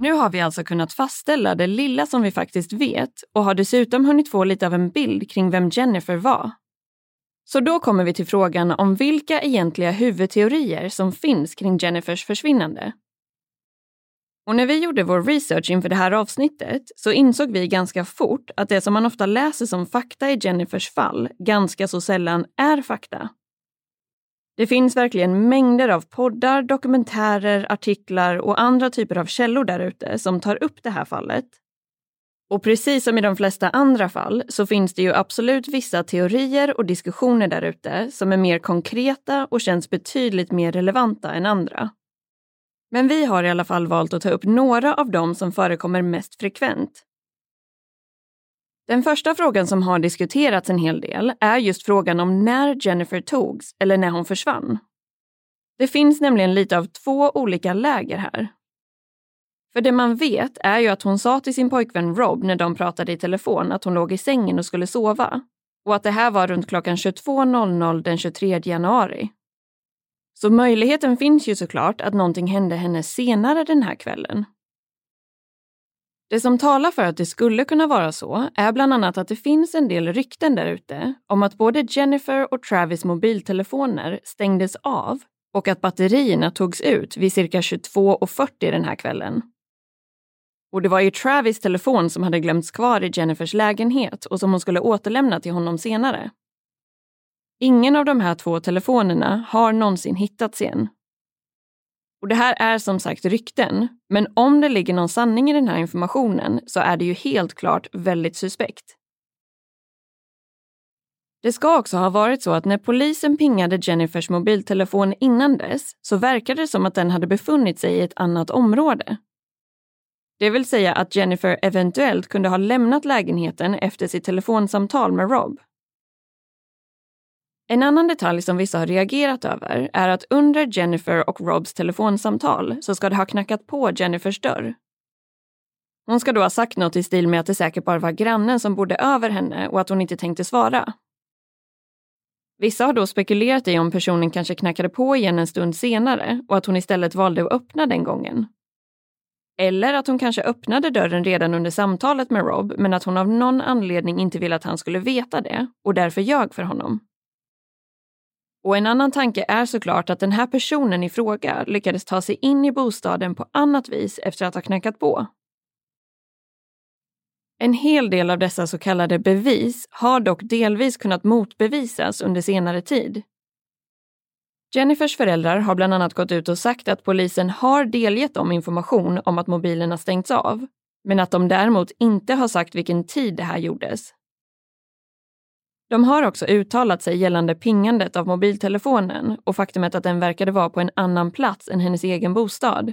Nu har vi alltså kunnat fastställa det lilla som vi faktiskt vet och har dessutom hunnit få lite av en bild kring vem Jennifer var. Så då kommer vi till frågan om vilka egentliga huvudteorier som finns kring Jennifers försvinnande. Och när vi gjorde vår research inför det här avsnittet så insåg vi ganska fort att det som man ofta läser som fakta i Jennifers fall ganska så sällan är fakta. Det finns verkligen mängder av poddar, dokumentärer, artiklar och andra typer av källor där ute som tar upp det här fallet. Och precis som i de flesta andra fall så finns det ju absolut vissa teorier och diskussioner där ute som är mer konkreta och känns betydligt mer relevanta än andra. Men vi har i alla fall valt att ta upp några av dem som förekommer mest frekvent. Den första frågan som har diskuterats en hel del är just frågan om när Jennifer togs eller när hon försvann. Det finns nämligen lite av två olika läger här. För det man vet är ju att hon sa till sin pojkvän Rob när de pratade i telefon att hon låg i sängen och skulle sova. Och att det här var runt klockan 22.00 den 23 januari. Så möjligheten finns ju såklart att någonting hände henne senare den här kvällen. Det som talar för att det skulle kunna vara så är bland annat att det finns en del rykten där ute om att både Jennifer och Travis mobiltelefoner stängdes av och att batterierna togs ut vid cirka 22.40 den här kvällen. Och det var ju Travis telefon som hade glömts kvar i Jennifers lägenhet och som hon skulle återlämna till honom senare. Ingen av de här två telefonerna har någonsin hittats igen. Och det här är som sagt rykten, men om det ligger någon sanning i den här informationen så är det ju helt klart väldigt suspekt. Det ska också ha varit så att när polisen pingade Jennifers mobiltelefon innan dess så verkade det som att den hade befunnit sig i ett annat område. Det vill säga att Jennifer eventuellt kunde ha lämnat lägenheten efter sitt telefonsamtal med Rob. En annan detalj som vissa har reagerat över är att under Jennifer och Robs telefonsamtal så ska det ha knackat på Jennifers dörr. Hon ska då ha sagt något i stil med att det säkert bara var grannen som bodde över henne och att hon inte tänkte svara. Vissa har då spekulerat i om personen kanske knackade på igen en stund senare och att hon istället valde att öppna den gången. Eller att hon kanske öppnade dörren redan under samtalet med Rob men att hon av någon anledning inte ville att han skulle veta det och därför ljög för honom. Och en annan tanke är såklart att den här personen i fråga lyckades ta sig in i bostaden på annat vis efter att ha knackat på. En hel del av dessa så kallade bevis har dock delvis kunnat motbevisas under senare tid. Jennifers föräldrar har bland annat gått ut och sagt att polisen har delgett dem information om att mobilerna stängts av, men att de däremot inte har sagt vilken tid det här gjordes. De har också uttalat sig gällande pingandet av mobiltelefonen och faktumet att den verkade vara på en annan plats än hennes egen bostad.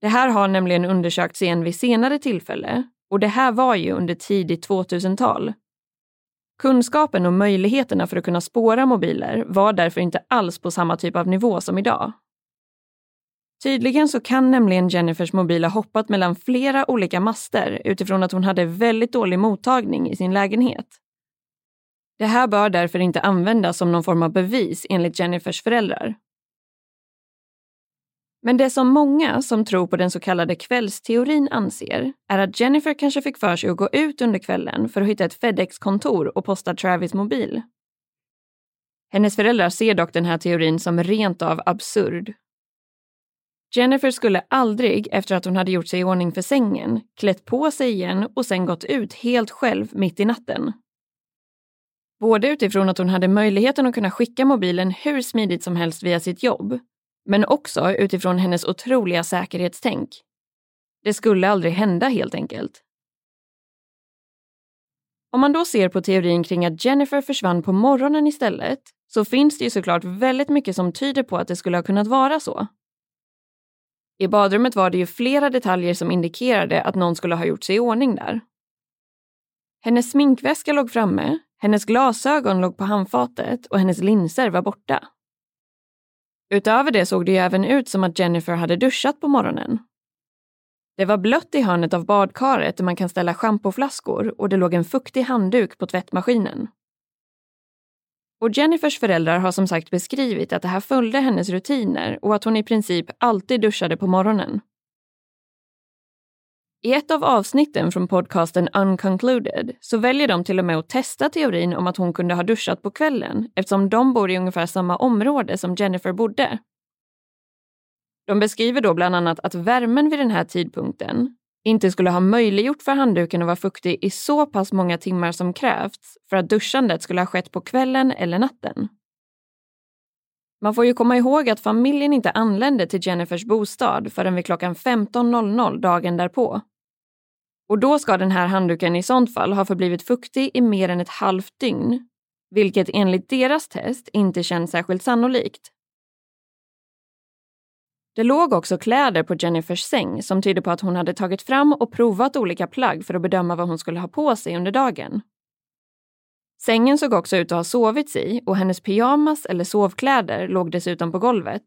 Det här har nämligen undersökts igen vid senare tillfälle och det här var ju under tidigt 2000-tal. Kunskapen och möjligheterna för att kunna spåra mobiler var därför inte alls på samma typ av nivå som idag. Tydligen så kan nämligen Jennifers mobil ha hoppat mellan flera olika master utifrån att hon hade väldigt dålig mottagning i sin lägenhet. Det här bör därför inte användas som någon form av bevis enligt Jennifers föräldrar. Men det som många som tror på den så kallade kvällsteorin anser är att Jennifer kanske fick för sig att gå ut under kvällen för att hitta ett Fedex-kontor och posta Travis mobil. Hennes föräldrar ser dock den här teorin som rent av absurd. Jennifer skulle aldrig, efter att hon hade gjort sig i ordning för sängen, klätt på sig igen och sen gått ut helt själv mitt i natten. Både utifrån att hon hade möjligheten att kunna skicka mobilen hur smidigt som helst via sitt jobb, men också utifrån hennes otroliga säkerhetstänk. Det skulle aldrig hända helt enkelt. Om man då ser på teorin kring att Jennifer försvann på morgonen istället så finns det ju såklart väldigt mycket som tyder på att det skulle ha kunnat vara så. I badrummet var det ju flera detaljer som indikerade att någon skulle ha gjort sig i ordning där. Hennes sminkväska låg framme, hennes glasögon låg på handfatet och hennes linser var borta. Utöver det såg det ju även ut som att Jennifer hade duschat på morgonen. Det var blött i hörnet av badkaret där man kan ställa schampoflaskor och det låg en fuktig handduk på tvättmaskinen. Och Jennifers föräldrar har som sagt beskrivit att det här följde hennes rutiner och att hon i princip alltid duschade på morgonen. I ett av avsnitten från podcasten Unconcluded så väljer de till och med att testa teorin om att hon kunde ha duschat på kvällen eftersom de bor i ungefär samma område som Jennifer bodde. De beskriver då bland annat att värmen vid den här tidpunkten inte skulle ha möjliggjort för handduken att vara fuktig i så pass många timmar som krävts för att duschandet skulle ha skett på kvällen eller natten. Man får ju komma ihåg att familjen inte anlände till Jennifers bostad förrän vid klockan 15.00 dagen därpå. Och då ska den här handduken i sånt fall ha förblivit fuktig i mer än ett halvt dygn, vilket enligt deras test inte känns särskilt sannolikt. Det låg också kläder på Jennifers säng som tyder på att hon hade tagit fram och provat olika plagg för att bedöma vad hon skulle ha på sig under dagen. Sängen såg också ut att ha sovits i och hennes pyjamas eller sovkläder låg dessutom på golvet.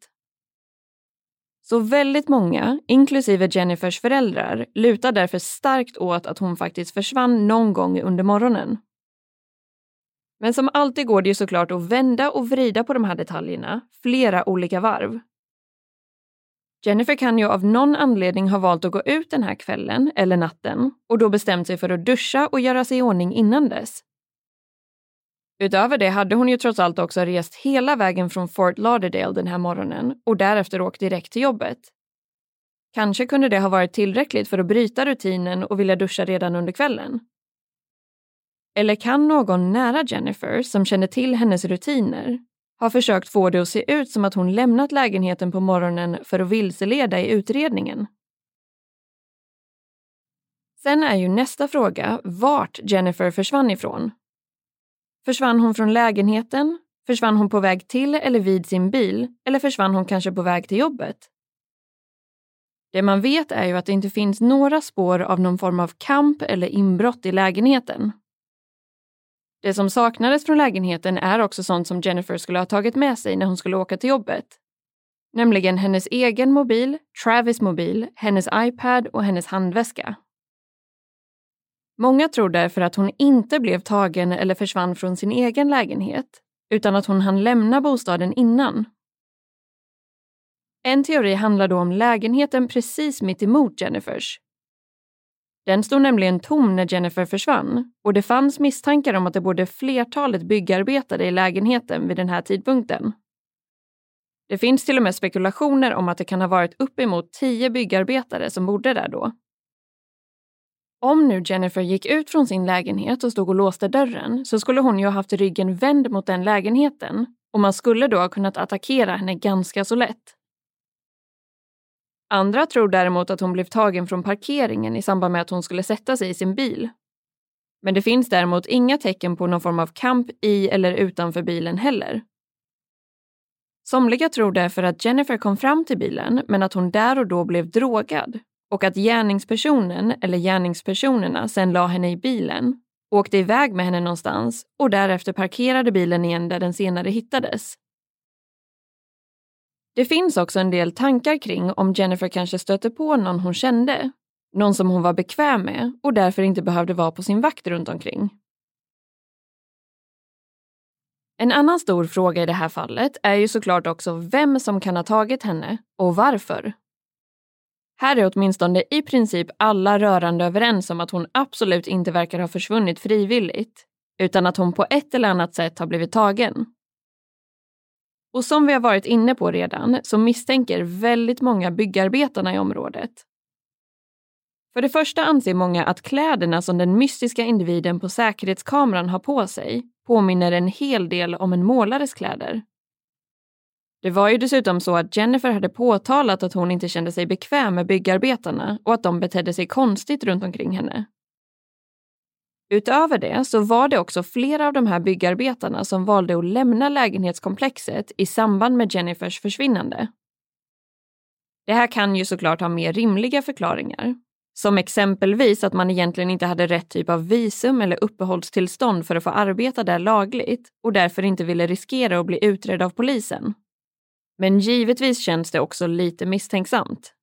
Så väldigt många, inklusive Jennifers föräldrar, lutar därför starkt åt att hon faktiskt försvann någon gång under morgonen. Men som alltid går det ju såklart att vända och vrida på de här detaljerna flera olika varv. Jennifer kan ju av någon anledning ha valt att gå ut den här kvällen eller natten och då bestämt sig för att duscha och göra sig i ordning innan dess. Utöver det hade hon ju trots allt också rest hela vägen från Fort Lauderdale den här morgonen och därefter åkt direkt till jobbet. Kanske kunde det ha varit tillräckligt för att bryta rutinen och vilja duscha redan under kvällen. Eller kan någon nära Jennifer som känner till hennes rutiner ha försökt få det att se ut som att hon lämnat lägenheten på morgonen för att vilseleda i utredningen? Sen är ju nästa fråga vart Jennifer försvann ifrån Försvann hon från lägenheten? Försvann hon på väg till eller vid sin bil? Eller försvann hon kanske på väg till jobbet? Det man vet är ju att det inte finns några spår av någon form av kamp eller inbrott i lägenheten. Det som saknades från lägenheten är också sånt som Jennifer skulle ha tagit med sig när hon skulle åka till jobbet. Nämligen hennes egen mobil, Travis mobil, hennes iPad och hennes handväska. Många tror därför att hon inte blev tagen eller försvann från sin egen lägenhet, utan att hon hann lämna bostaden innan. En teori handlar då om lägenheten precis mitt emot Jennifers. Den stod nämligen tom när Jennifer försvann och det fanns misstankar om att det bodde flertalet byggarbetare i lägenheten vid den här tidpunkten. Det finns till och med spekulationer om att det kan ha varit uppemot tio byggarbetare som bodde där då. Om nu Jennifer gick ut från sin lägenhet och stod och låste dörren så skulle hon ju ha haft ryggen vänd mot den lägenheten och man skulle då ha kunnat attackera henne ganska så lätt. Andra tror däremot att hon blev tagen från parkeringen i samband med att hon skulle sätta sig i sin bil. Men det finns däremot inga tecken på någon form av kamp i eller utanför bilen heller. Somliga tror därför att Jennifer kom fram till bilen men att hon där och då blev drogad och att gärningspersonen eller gärningspersonerna sen la henne i bilen, åkte iväg med henne någonstans och därefter parkerade bilen igen där den senare hittades. Det finns också en del tankar kring om Jennifer kanske stötte på någon hon kände, någon som hon var bekväm med och därför inte behövde vara på sin vakt runt omkring. En annan stor fråga i det här fallet är ju såklart också vem som kan ha tagit henne och varför. Här är åtminstone i princip alla rörande överens om att hon absolut inte verkar ha försvunnit frivilligt, utan att hon på ett eller annat sätt har blivit tagen. Och som vi har varit inne på redan så misstänker väldigt många byggarbetarna i området. För det första anser många att kläderna som den mystiska individen på säkerhetskameran har på sig påminner en hel del om en målares kläder. Det var ju dessutom så att Jennifer hade påtalat att hon inte kände sig bekväm med byggarbetarna och att de betedde sig konstigt runt omkring henne. Utöver det så var det också flera av de här byggarbetarna som valde att lämna lägenhetskomplexet i samband med Jennifers försvinnande. Det här kan ju såklart ha mer rimliga förklaringar. Som exempelvis att man egentligen inte hade rätt typ av visum eller uppehållstillstånd för att få arbeta där lagligt och därför inte ville riskera att bli utredd av polisen. Men givetvis känns det också lite misstänksamt.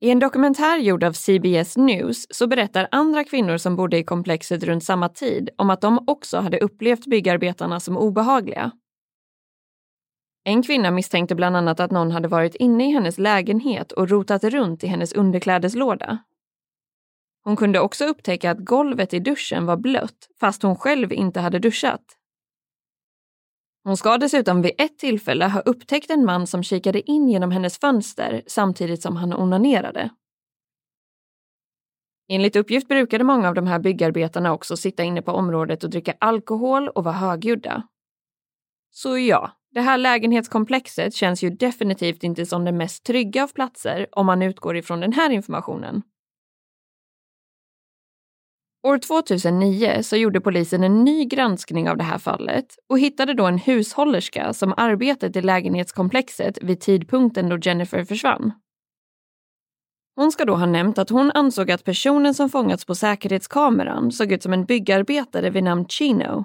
I en dokumentär gjord av CBS News så berättar andra kvinnor som bodde i komplexet runt samma tid om att de också hade upplevt byggarbetarna som obehagliga. En kvinna misstänkte bland annat att någon hade varit inne i hennes lägenhet och rotat runt i hennes underklädeslåda. Hon kunde också upptäcka att golvet i duschen var blött fast hon själv inte hade duschat. Hon ska dessutom vid ett tillfälle ha upptäckt en man som kikade in genom hennes fönster samtidigt som han onanerade. Enligt uppgift brukade många av de här byggarbetarna också sitta inne på området och dricka alkohol och vara högljudda. Så ja, det här lägenhetskomplexet känns ju definitivt inte som den mest trygga av platser om man utgår ifrån den här informationen. År 2009 så gjorde polisen en ny granskning av det här fallet och hittade då en hushållerska som arbetat i lägenhetskomplexet vid tidpunkten då Jennifer försvann. Hon ska då ha nämnt att hon ansåg att personen som fångats på säkerhetskameran såg ut som en byggarbetare vid namn Chino.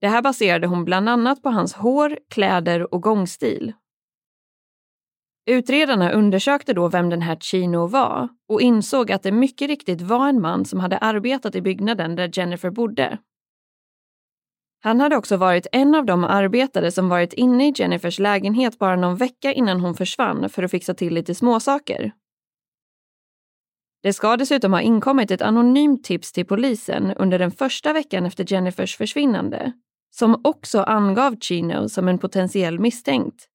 Det här baserade hon bland annat på hans hår, kläder och gångstil. Utredarna undersökte då vem den här Chino var och insåg att det mycket riktigt var en man som hade arbetat i byggnaden där Jennifer bodde. Han hade också varit en av de arbetare som varit inne i Jennifers lägenhet bara någon vecka innan hon försvann för att fixa till lite småsaker. Det ska dessutom ha inkommit ett anonymt tips till polisen under den första veckan efter Jennifers försvinnande som också angav Chino som en potentiell misstänkt.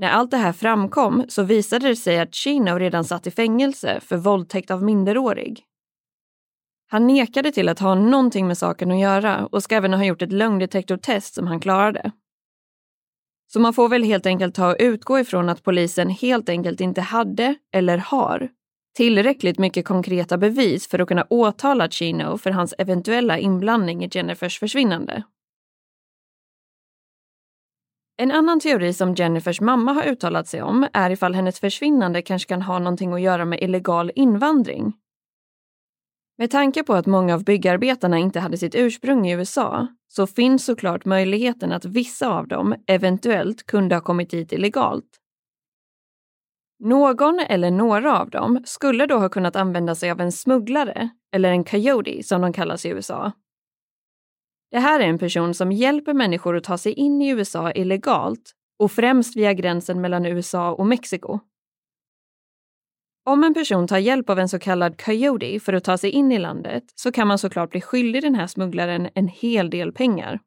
När allt det här framkom så visade det sig att Chino redan satt i fängelse för våldtäkt av minderårig. Han nekade till att ha någonting med saken att göra och ska även ha gjort ett lögndetektortest som han klarade. Så man får väl helt enkelt ta och utgå ifrån att polisen helt enkelt inte hade, eller har, tillräckligt mycket konkreta bevis för att kunna åtala Chino för hans eventuella inblandning i Jennifers försvinnande. En annan teori som Jennifers mamma har uttalat sig om är ifall hennes försvinnande kanske kan ha någonting att göra med illegal invandring. Med tanke på att många av byggarbetarna inte hade sitt ursprung i USA så finns såklart möjligheten att vissa av dem eventuellt kunde ha kommit hit illegalt. Någon eller några av dem skulle då ha kunnat använda sig av en smugglare, eller en coyote som de kallas i USA, det här är en person som hjälper människor att ta sig in i USA illegalt och främst via gränsen mellan USA och Mexiko. Om en person tar hjälp av en så kallad coyote för att ta sig in i landet så kan man såklart bli skyldig den här smugglaren en hel del pengar.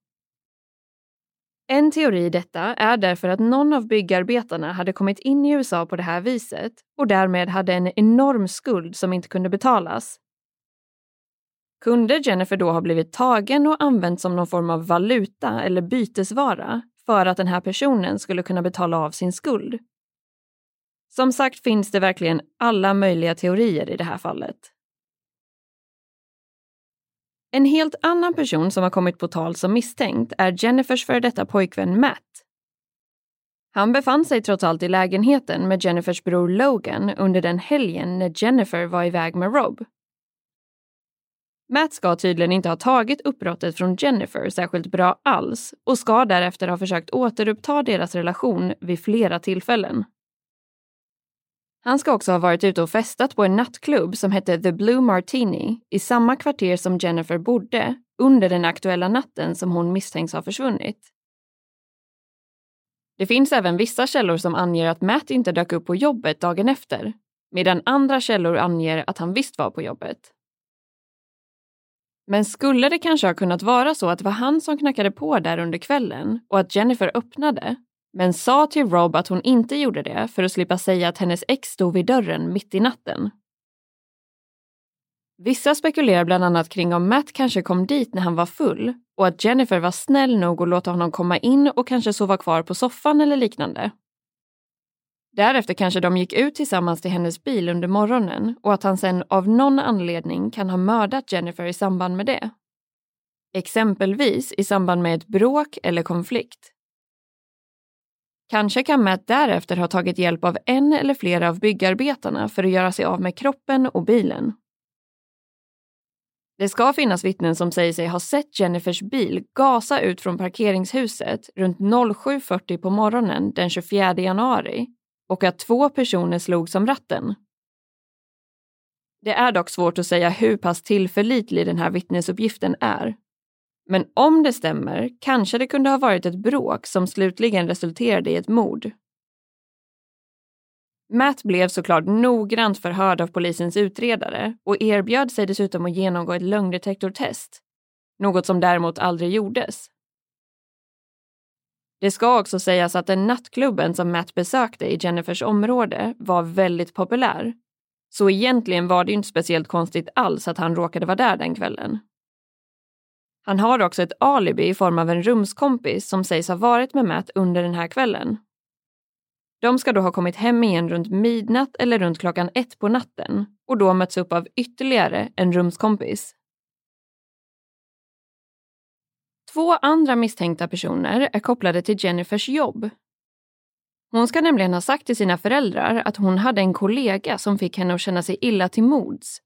En teori i detta är därför att någon av byggarbetarna hade kommit in i USA på det här viset och därmed hade en enorm skuld som inte kunde betalas kunde Jennifer då ha blivit tagen och använd som någon form av valuta eller bytesvara för att den här personen skulle kunna betala av sin skuld? Som sagt finns det verkligen alla möjliga teorier i det här fallet. En helt annan person som har kommit på tal som misstänkt är Jennifers före detta pojkvän Matt. Han befann sig trots allt i lägenheten med Jennifers bror Logan under den helgen när Jennifer var iväg med Rob. Matt ska tydligen inte ha tagit uppbrottet från Jennifer särskilt bra alls och ska därefter ha försökt återuppta deras relation vid flera tillfällen. Han ska också ha varit ute och festat på en nattklubb som hette The Blue Martini i samma kvarter som Jennifer bodde under den aktuella natten som hon misstänks ha försvunnit. Det finns även vissa källor som anger att Matt inte dök upp på jobbet dagen efter, medan andra källor anger att han visst var på jobbet. Men skulle det kanske ha kunnat vara så att det var han som knackade på där under kvällen och att Jennifer öppnade, men sa till Rob att hon inte gjorde det för att slippa säga att hennes ex stod vid dörren mitt i natten? Vissa spekulerar bland annat kring om Matt kanske kom dit när han var full och att Jennifer var snäll nog att låta honom komma in och kanske sova kvar på soffan eller liknande. Därefter kanske de gick ut tillsammans till hennes bil under morgonen och att han sen av någon anledning kan ha mördat Jennifer i samband med det. Exempelvis i samband med ett bråk eller konflikt. Kanske kan Matt därefter ha tagit hjälp av en eller flera av byggarbetarna för att göra sig av med kroppen och bilen. Det ska finnas vittnen som säger sig ha sett Jennifers bil gasa ut från parkeringshuset runt 07.40 på morgonen den 24 januari och att två personer slog som ratten. Det är dock svårt att säga hur pass tillförlitlig den här vittnesuppgiften är. Men om det stämmer kanske det kunde ha varit ett bråk som slutligen resulterade i ett mord. Matt blev såklart noggrant förhörd av polisens utredare och erbjöd sig dessutom att genomgå ett lögndetektortest. Något som däremot aldrig gjordes. Det ska också sägas att den nattklubben som Matt besökte i Jennifers område var väldigt populär. Så egentligen var det inte speciellt konstigt alls att han råkade vara där den kvällen. Han har också ett alibi i form av en rumskompis som sägs ha varit med Matt under den här kvällen. De ska då ha kommit hem igen runt midnatt eller runt klockan ett på natten och då mötts upp av ytterligare en rumskompis. Två andra misstänkta personer är kopplade till Jennifers jobb. Hon ska nämligen ha sagt till sina föräldrar att hon hade en kollega som fick henne att känna sig illa till mods.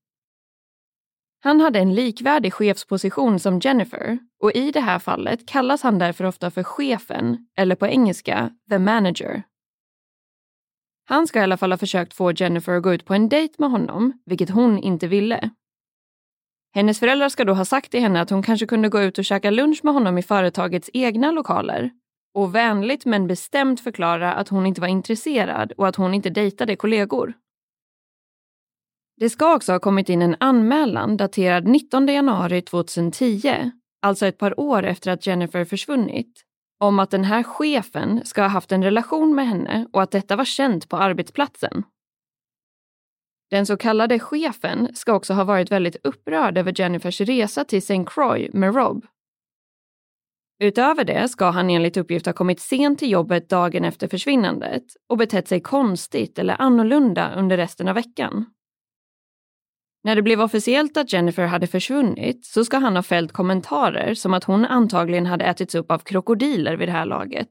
Han hade en likvärdig chefsposition som Jennifer och i det här fallet kallas han därför ofta för chefen, eller på engelska, the manager. Han ska i alla fall ha försökt få Jennifer att gå ut på en dejt med honom, vilket hon inte ville. Hennes föräldrar ska då ha sagt till henne att hon kanske kunde gå ut och käka lunch med honom i företagets egna lokaler och vänligt men bestämt förklara att hon inte var intresserad och att hon inte dejtade kollegor. Det ska också ha kommit in en anmälan daterad 19 januari 2010, alltså ett par år efter att Jennifer försvunnit, om att den här chefen ska ha haft en relation med henne och att detta var känt på arbetsplatsen. Den så kallade chefen ska också ha varit väldigt upprörd över Jennifers resa till St. Croix med Rob. Utöver det ska han enligt uppgift ha kommit sent till jobbet dagen efter försvinnandet och betett sig konstigt eller annorlunda under resten av veckan. När det blev officiellt att Jennifer hade försvunnit så ska han ha fällt kommentarer som att hon antagligen hade ätits upp av krokodiler vid det här laget.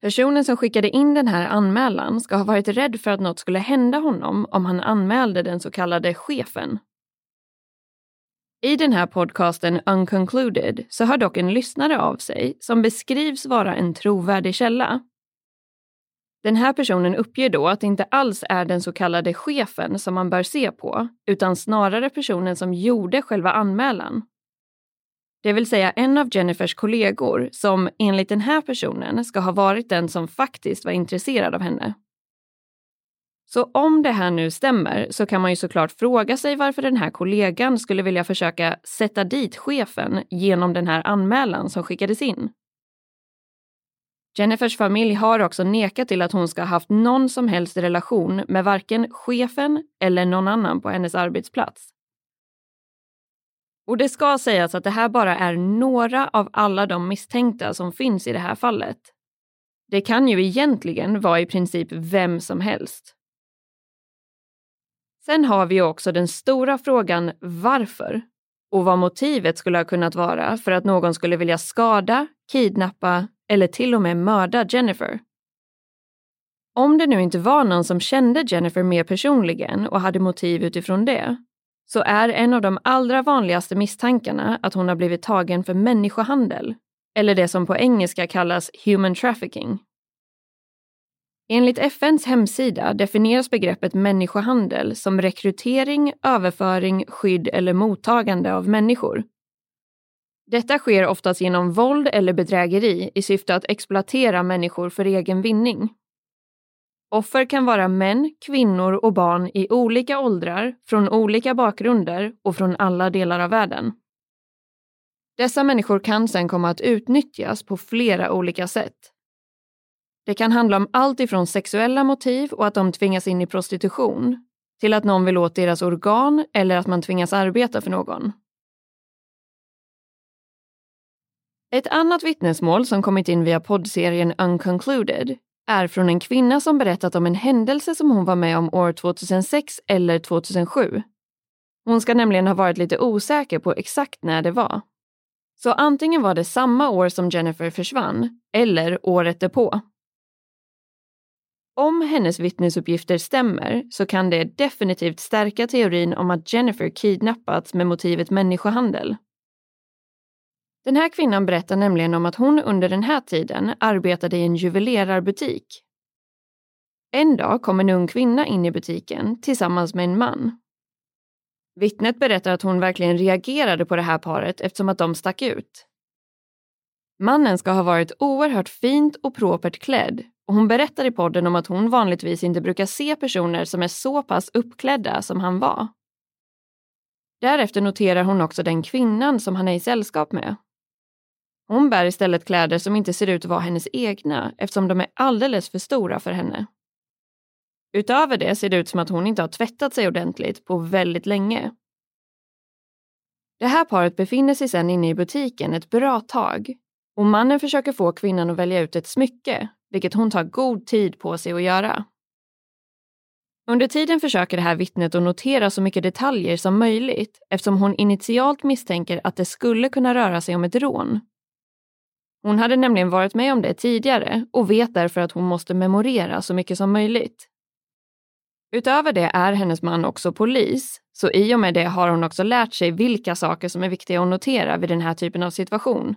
Personen som skickade in den här anmälan ska ha varit rädd för att något skulle hända honom om han anmälde den så kallade chefen. I den här podcasten Unconcluded så hör dock en lyssnare av sig som beskrivs vara en trovärdig källa. Den här personen uppger då att det inte alls är den så kallade chefen som man bör se på, utan snarare personen som gjorde själva anmälan. Det vill säga en av Jennifers kollegor som enligt den här personen ska ha varit den som faktiskt var intresserad av henne. Så om det här nu stämmer så kan man ju såklart fråga sig varför den här kollegan skulle vilja försöka sätta dit chefen genom den här anmälan som skickades in. Jennifers familj har också nekat till att hon ska ha haft någon som helst relation med varken chefen eller någon annan på hennes arbetsplats. Och det ska sägas att det här bara är några av alla de misstänkta som finns i det här fallet. Det kan ju egentligen vara i princip vem som helst. Sen har vi ju också den stora frågan varför och vad motivet skulle ha kunnat vara för att någon skulle vilja skada, kidnappa eller till och med mörda Jennifer. Om det nu inte var någon som kände Jennifer mer personligen och hade motiv utifrån det, så är en av de allra vanligaste misstankarna att hon har blivit tagen för människohandel, eller det som på engelska kallas human trafficking. Enligt FNs hemsida definieras begreppet människohandel som rekrytering, överföring, skydd eller mottagande av människor. Detta sker oftast genom våld eller bedrägeri i syfte att exploatera människor för egen vinning. Offer kan vara män, kvinnor och barn i olika åldrar, från olika bakgrunder och från alla delar av världen. Dessa människor kan sedan komma att utnyttjas på flera olika sätt. Det kan handla om allt ifrån sexuella motiv och att de tvingas in i prostitution till att någon vill åt deras organ eller att man tvingas arbeta för någon. Ett annat vittnesmål som kommit in via poddserien Unconcluded är från en kvinna som berättat om en händelse som hon var med om år 2006 eller 2007. Hon ska nämligen ha varit lite osäker på exakt när det var. Så antingen var det samma år som Jennifer försvann, eller året därpå. Om hennes vittnesuppgifter stämmer så kan det definitivt stärka teorin om att Jennifer kidnappats med motivet människohandel. Den här kvinnan berättar nämligen om att hon under den här tiden arbetade i en juvelerarbutik. En dag kom en ung kvinna in i butiken tillsammans med en man. Vittnet berättar att hon verkligen reagerade på det här paret eftersom att de stack ut. Mannen ska ha varit oerhört fint och propert klädd och hon berättar i podden om att hon vanligtvis inte brukar se personer som är så pass uppklädda som han var. Därefter noterar hon också den kvinnan som han är i sällskap med. Hon bär istället kläder som inte ser ut att vara hennes egna eftersom de är alldeles för stora för henne. Utöver det ser det ut som att hon inte har tvättat sig ordentligt på väldigt länge. Det här paret befinner sig sedan inne i butiken ett bra tag och mannen försöker få kvinnan att välja ut ett smycke, vilket hon tar god tid på sig att göra. Under tiden försöker det här vittnet att notera så mycket detaljer som möjligt eftersom hon initialt misstänker att det skulle kunna röra sig om ett rån. Hon hade nämligen varit med om det tidigare och vet därför att hon måste memorera så mycket som möjligt. Utöver det är hennes man också polis, så i och med det har hon också lärt sig vilka saker som är viktiga att notera vid den här typen av situation.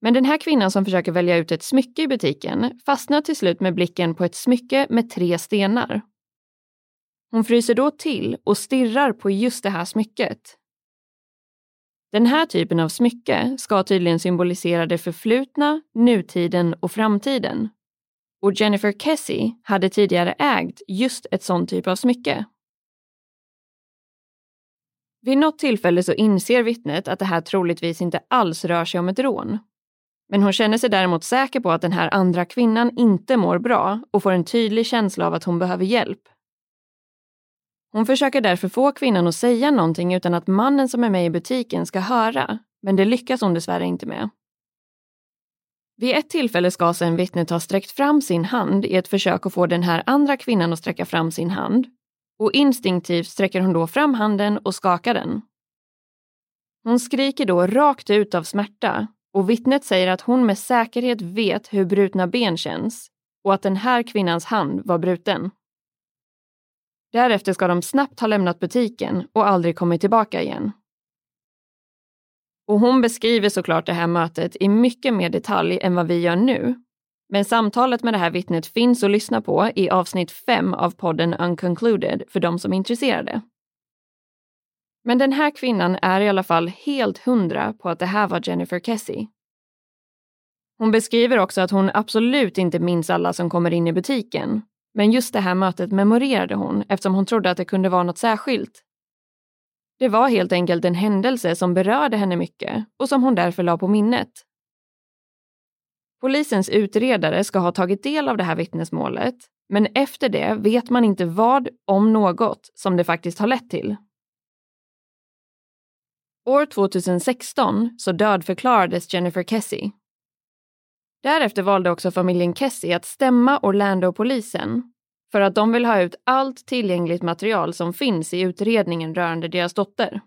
Men den här kvinnan som försöker välja ut ett smycke i butiken fastnar till slut med blicken på ett smycke med tre stenar. Hon fryser då till och stirrar på just det här smycket. Den här typen av smycke ska tydligen symbolisera det förflutna, nutiden och framtiden. Och Jennifer Kessie hade tidigare ägt just ett sånt typ av smycke. Vid något tillfälle så inser vittnet att det här troligtvis inte alls rör sig om ett rån. Men hon känner sig däremot säker på att den här andra kvinnan inte mår bra och får en tydlig känsla av att hon behöver hjälp. Hon försöker därför få kvinnan att säga någonting utan att mannen som är med i butiken ska höra, men det lyckas hon dessvärre inte med. Vid ett tillfälle ska alltså sen vittnet ha sträckt fram sin hand i ett försök att få den här andra kvinnan att sträcka fram sin hand och instinktivt sträcker hon då fram handen och skakar den. Hon skriker då rakt ut av smärta och vittnet säger att hon med säkerhet vet hur brutna ben känns och att den här kvinnans hand var bruten. Därefter ska de snabbt ha lämnat butiken och aldrig kommit tillbaka igen. Och hon beskriver såklart det här mötet i mycket mer detalj än vad vi gör nu. Men samtalet med det här vittnet finns att lyssna på i avsnitt 5 av podden Unconcluded för de som är intresserade. Men den här kvinnan är i alla fall helt hundra på att det här var Jennifer Kessie. Hon beskriver också att hon absolut inte minns alla som kommer in i butiken men just det här mötet memorerade hon eftersom hon trodde att det kunde vara något särskilt. Det var helt enkelt en händelse som berörde henne mycket och som hon därför la på minnet. Polisens utredare ska ha tagit del av det här vittnesmålet, men efter det vet man inte vad, om något, som det faktiskt har lett till. År 2016 så dödförklarades Jennifer Kessie. Därefter valde också familjen Kessie att stämma Orlando-polisen för att de vill ha ut allt tillgängligt material som finns i utredningen rörande deras dotter.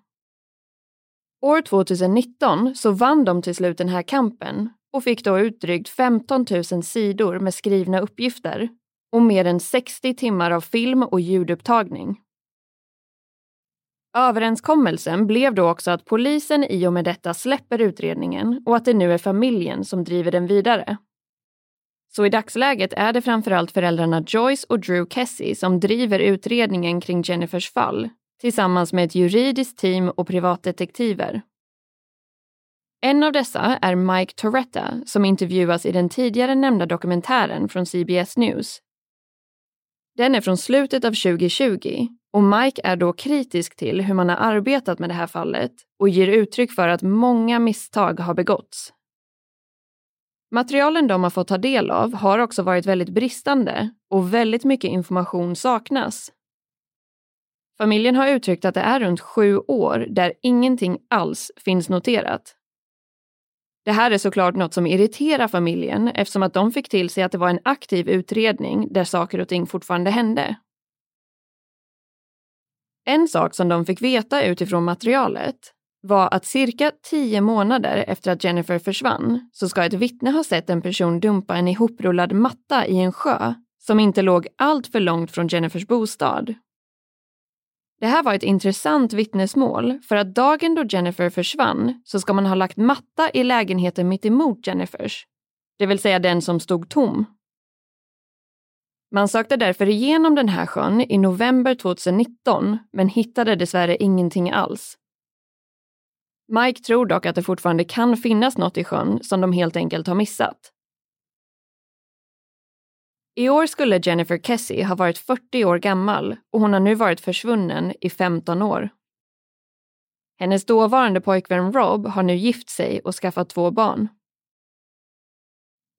År 2019 så vann de till slut den här kampen och fick då ut drygt 15 000 sidor med skrivna uppgifter och mer än 60 timmar av film och ljudupptagning. Överenskommelsen blev då också att polisen i och med detta släpper utredningen och att det nu är familjen som driver den vidare. Så i dagsläget är det framförallt föräldrarna Joyce och Drew Kessie som driver utredningen kring Jennifers fall tillsammans med ett juridiskt team och privatdetektiver. En av dessa är Mike Toretta som intervjuas i den tidigare nämnda dokumentären från CBS News. Den är från slutet av 2020 och Mike är då kritisk till hur man har arbetat med det här fallet och ger uttryck för att många misstag har begåtts. Materialen de har fått ta del av har också varit väldigt bristande och väldigt mycket information saknas. Familjen har uttryckt att det är runt sju år där ingenting alls finns noterat. Det här är såklart något som irriterar familjen eftersom att de fick till sig att det var en aktiv utredning där saker och ting fortfarande hände. En sak som de fick veta utifrån materialet var att cirka tio månader efter att Jennifer försvann så ska ett vittne ha sett en person dumpa en ihoprullad matta i en sjö som inte låg allt för långt från Jennifers bostad. Det här var ett intressant vittnesmål för att dagen då Jennifer försvann så ska man ha lagt matta i lägenheten mitt emot Jennifers, det vill säga den som stod tom. Man sökte därför igenom den här sjön i november 2019 men hittade dessvärre ingenting alls. Mike tror dock att det fortfarande kan finnas något i sjön som de helt enkelt har missat. I år skulle Jennifer Kessie ha varit 40 år gammal och hon har nu varit försvunnen i 15 år. Hennes dåvarande pojkvän Rob har nu gift sig och skaffat två barn.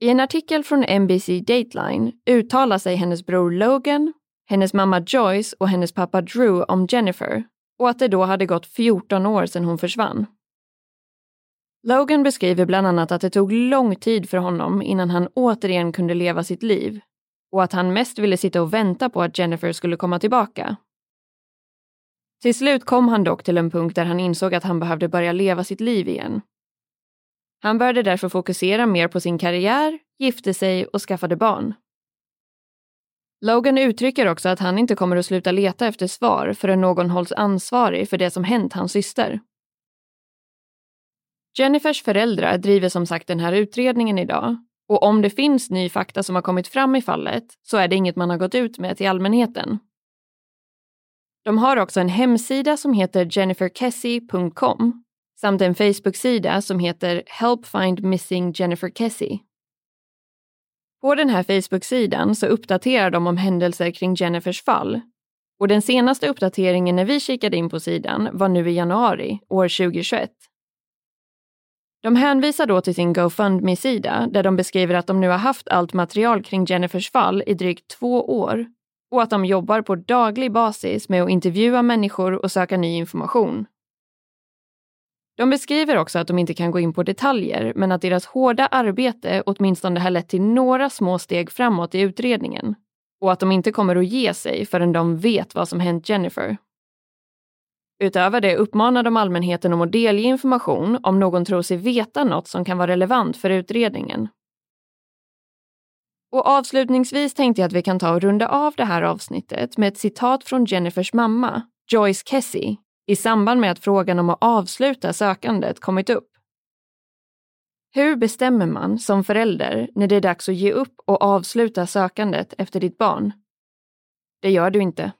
I en artikel från NBC Dateline uttalar sig hennes bror Logan, hennes mamma Joyce och hennes pappa Drew om Jennifer och att det då hade gått 14 år sedan hon försvann. Logan beskriver bland annat att det tog lång tid för honom innan han återigen kunde leva sitt liv och att han mest ville sitta och vänta på att Jennifer skulle komma tillbaka. Till slut kom han dock till en punkt där han insåg att han behövde börja leva sitt liv igen. Han började därför fokusera mer på sin karriär, gifte sig och skaffade barn. Logan uttrycker också att han inte kommer att sluta leta efter svar förrän någon hålls ansvarig för det som hänt hans syster. Jennifers föräldrar driver som sagt den här utredningen idag och om det finns ny fakta som har kommit fram i fallet så är det inget man har gått ut med till allmänheten. De har också en hemsida som heter jenniferkessie.com samt en Facebook-sida som heter Help Find Missing Jennifer Kessie. På den här Facebook-sidan så uppdaterar de om händelser kring Jennifers fall och den senaste uppdateringen när vi kikade in på sidan var nu i januari år 2021. De hänvisar då till sin GoFundMe-sida där de beskriver att de nu har haft allt material kring Jennifers fall i drygt två år och att de jobbar på daglig basis med att intervjua människor och söka ny information. De beskriver också att de inte kan gå in på detaljer men att deras hårda arbete åtminstone har lett till några små steg framåt i utredningen och att de inte kommer att ge sig förrän de vet vad som hänt Jennifer. Utöver det uppmanar de allmänheten om att delge information om någon tror sig veta något som kan vara relevant för utredningen. Och avslutningsvis tänkte jag att vi kan ta och runda av det här avsnittet med ett citat från Jennifers mamma, Joyce Kessie, i samband med att frågan om att avsluta sökandet kommit upp. Hur bestämmer man som förälder när det är dags att ge upp och avsluta sökandet efter ditt barn? Det gör du inte.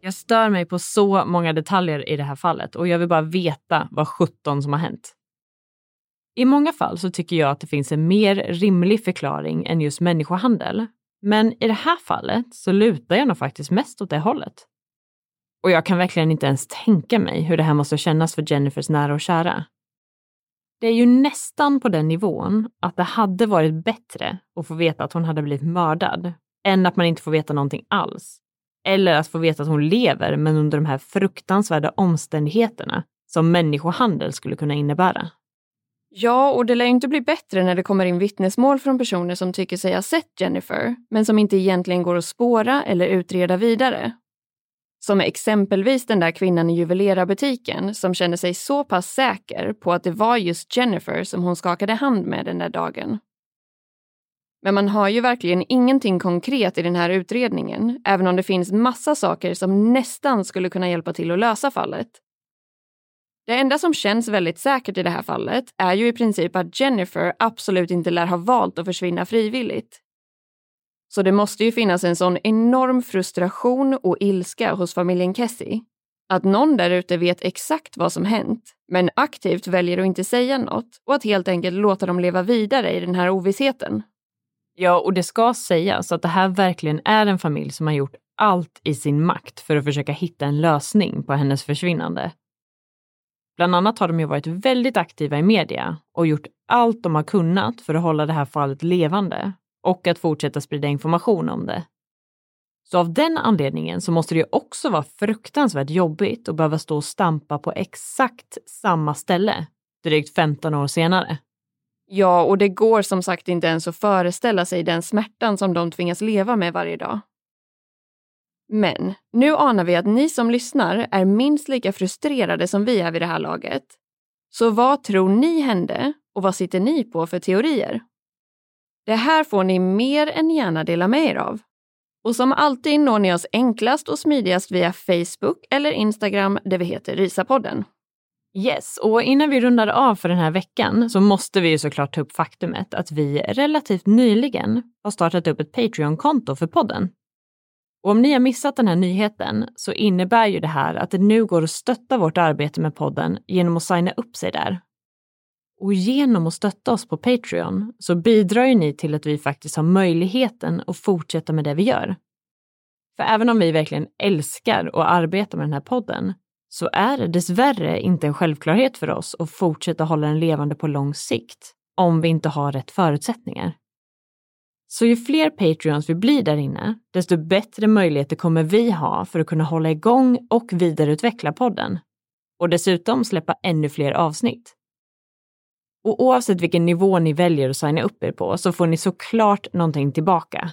Jag stör mig på så många detaljer i det här fallet och jag vill bara veta vad 17 som har hänt. I många fall så tycker jag att det finns en mer rimlig förklaring än just människohandel. Men i det här fallet så lutar jag nog faktiskt mest åt det hållet. Och jag kan verkligen inte ens tänka mig hur det här måste kännas för Jennifers nära och kära. Det är ju nästan på den nivån att det hade varit bättre att få veta att hon hade blivit mördad än att man inte får veta någonting alls. Eller att få veta att hon lever men under de här fruktansvärda omständigheterna som människohandel skulle kunna innebära. Ja, och det lär ju inte bli bättre när det kommer in vittnesmål från personer som tycker sig ha sett Jennifer, men som inte egentligen går att spåra eller utreda vidare. Som exempelvis den där kvinnan i juvelerarbutiken som kände sig så pass säker på att det var just Jennifer som hon skakade hand med den där dagen. Men man har ju verkligen ingenting konkret i den här utredningen, även om det finns massa saker som nästan skulle kunna hjälpa till att lösa fallet. Det enda som känns väldigt säkert i det här fallet är ju i princip att Jennifer absolut inte lär ha valt att försvinna frivilligt. Så det måste ju finnas en sån enorm frustration och ilska hos familjen Kessie. Att någon där ute vet exakt vad som hänt, men aktivt väljer att inte säga något och att helt enkelt låta dem leva vidare i den här ovissheten. Ja, och det ska sägas att det här verkligen är en familj som har gjort allt i sin makt för att försöka hitta en lösning på hennes försvinnande. Bland annat har de ju varit väldigt aktiva i media och gjort allt de har kunnat för att hålla det här fallet levande och att fortsätta sprida information om det. Så av den anledningen så måste det ju också vara fruktansvärt jobbigt att behöva stå och stampa på exakt samma ställe drygt 15 år senare. Ja, och det går som sagt inte ens att föreställa sig den smärtan som de tvingas leva med varje dag. Men nu anar vi att ni som lyssnar är minst lika frustrerade som vi är vid det här laget. Så vad tror ni hände och vad sitter ni på för teorier? Det här får ni mer än gärna dela med er av. Och som alltid når ni oss enklast och smidigast via Facebook eller Instagram där vi heter Risapodden. Yes, och innan vi rundar av för den här veckan så måste vi ju såklart ta upp faktumet att vi relativt nyligen har startat upp ett Patreon-konto för podden. Och om ni har missat den här nyheten så innebär ju det här att det nu går att stötta vårt arbete med podden genom att signa upp sig där. Och genom att stötta oss på Patreon så bidrar ju ni till att vi faktiskt har möjligheten att fortsätta med det vi gör. För även om vi verkligen älskar att arbeta med den här podden så är det dessvärre inte en självklarhet för oss att fortsätta hålla den levande på lång sikt om vi inte har rätt förutsättningar. Så ju fler Patreons vi blir där inne, desto bättre möjligheter kommer vi ha för att kunna hålla igång och vidareutveckla podden. Och dessutom släppa ännu fler avsnitt. Och oavsett vilken nivå ni väljer att signa upp er på så får ni såklart någonting tillbaka.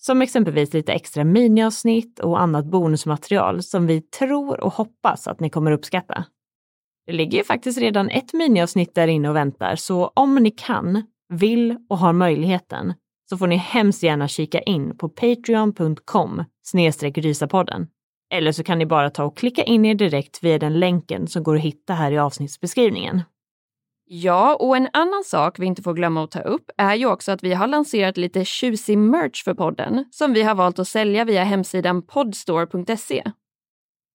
Som exempelvis lite extra miniavsnitt och annat bonusmaterial som vi tror och hoppas att ni kommer uppskatta. Det ligger ju faktiskt redan ett miniavsnitt där inne och väntar, så om ni kan, vill och har möjligheten så får ni hemskt gärna kika in på patreon.com rysapodden. Eller så kan ni bara ta och klicka in er direkt via den länken som går att hitta här i avsnittsbeskrivningen. Ja, och en annan sak vi inte får glömma att ta upp är ju också att vi har lanserat lite tjusig merch för podden som vi har valt att sälja via hemsidan podstore.se.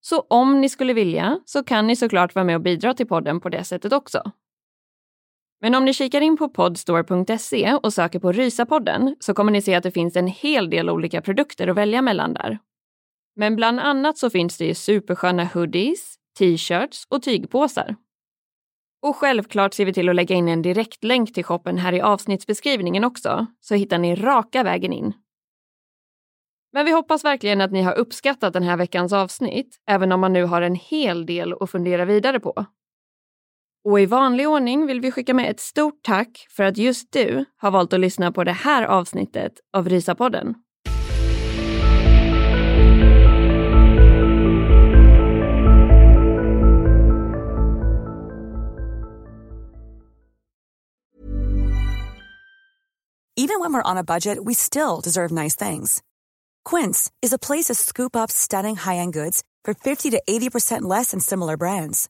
Så om ni skulle vilja så kan ni såklart vara med och bidra till podden på det sättet också. Men om ni kikar in på podstore.se och söker på Rysapodden så kommer ni se att det finns en hel del olika produkter att välja mellan där. Men bland annat så finns det ju supersköna hoodies, t-shirts och tygpåsar. Och självklart ser vi till att lägga in en direktlänk till shoppen här i avsnittsbeskrivningen också, så hittar ni raka vägen in. Men vi hoppas verkligen att ni har uppskattat den här veckans avsnitt, även om man nu har en hel del att fundera vidare på. Och i vanlig ordning vill vi skicka med ett stort tack för att just du har valt att lyssna på det här avsnittet av Risapodden. Even when we're on a budget, we still deserve nice things. Quince is a place to scoop up stunning high-end goods for 50 to 80% less than similar brands.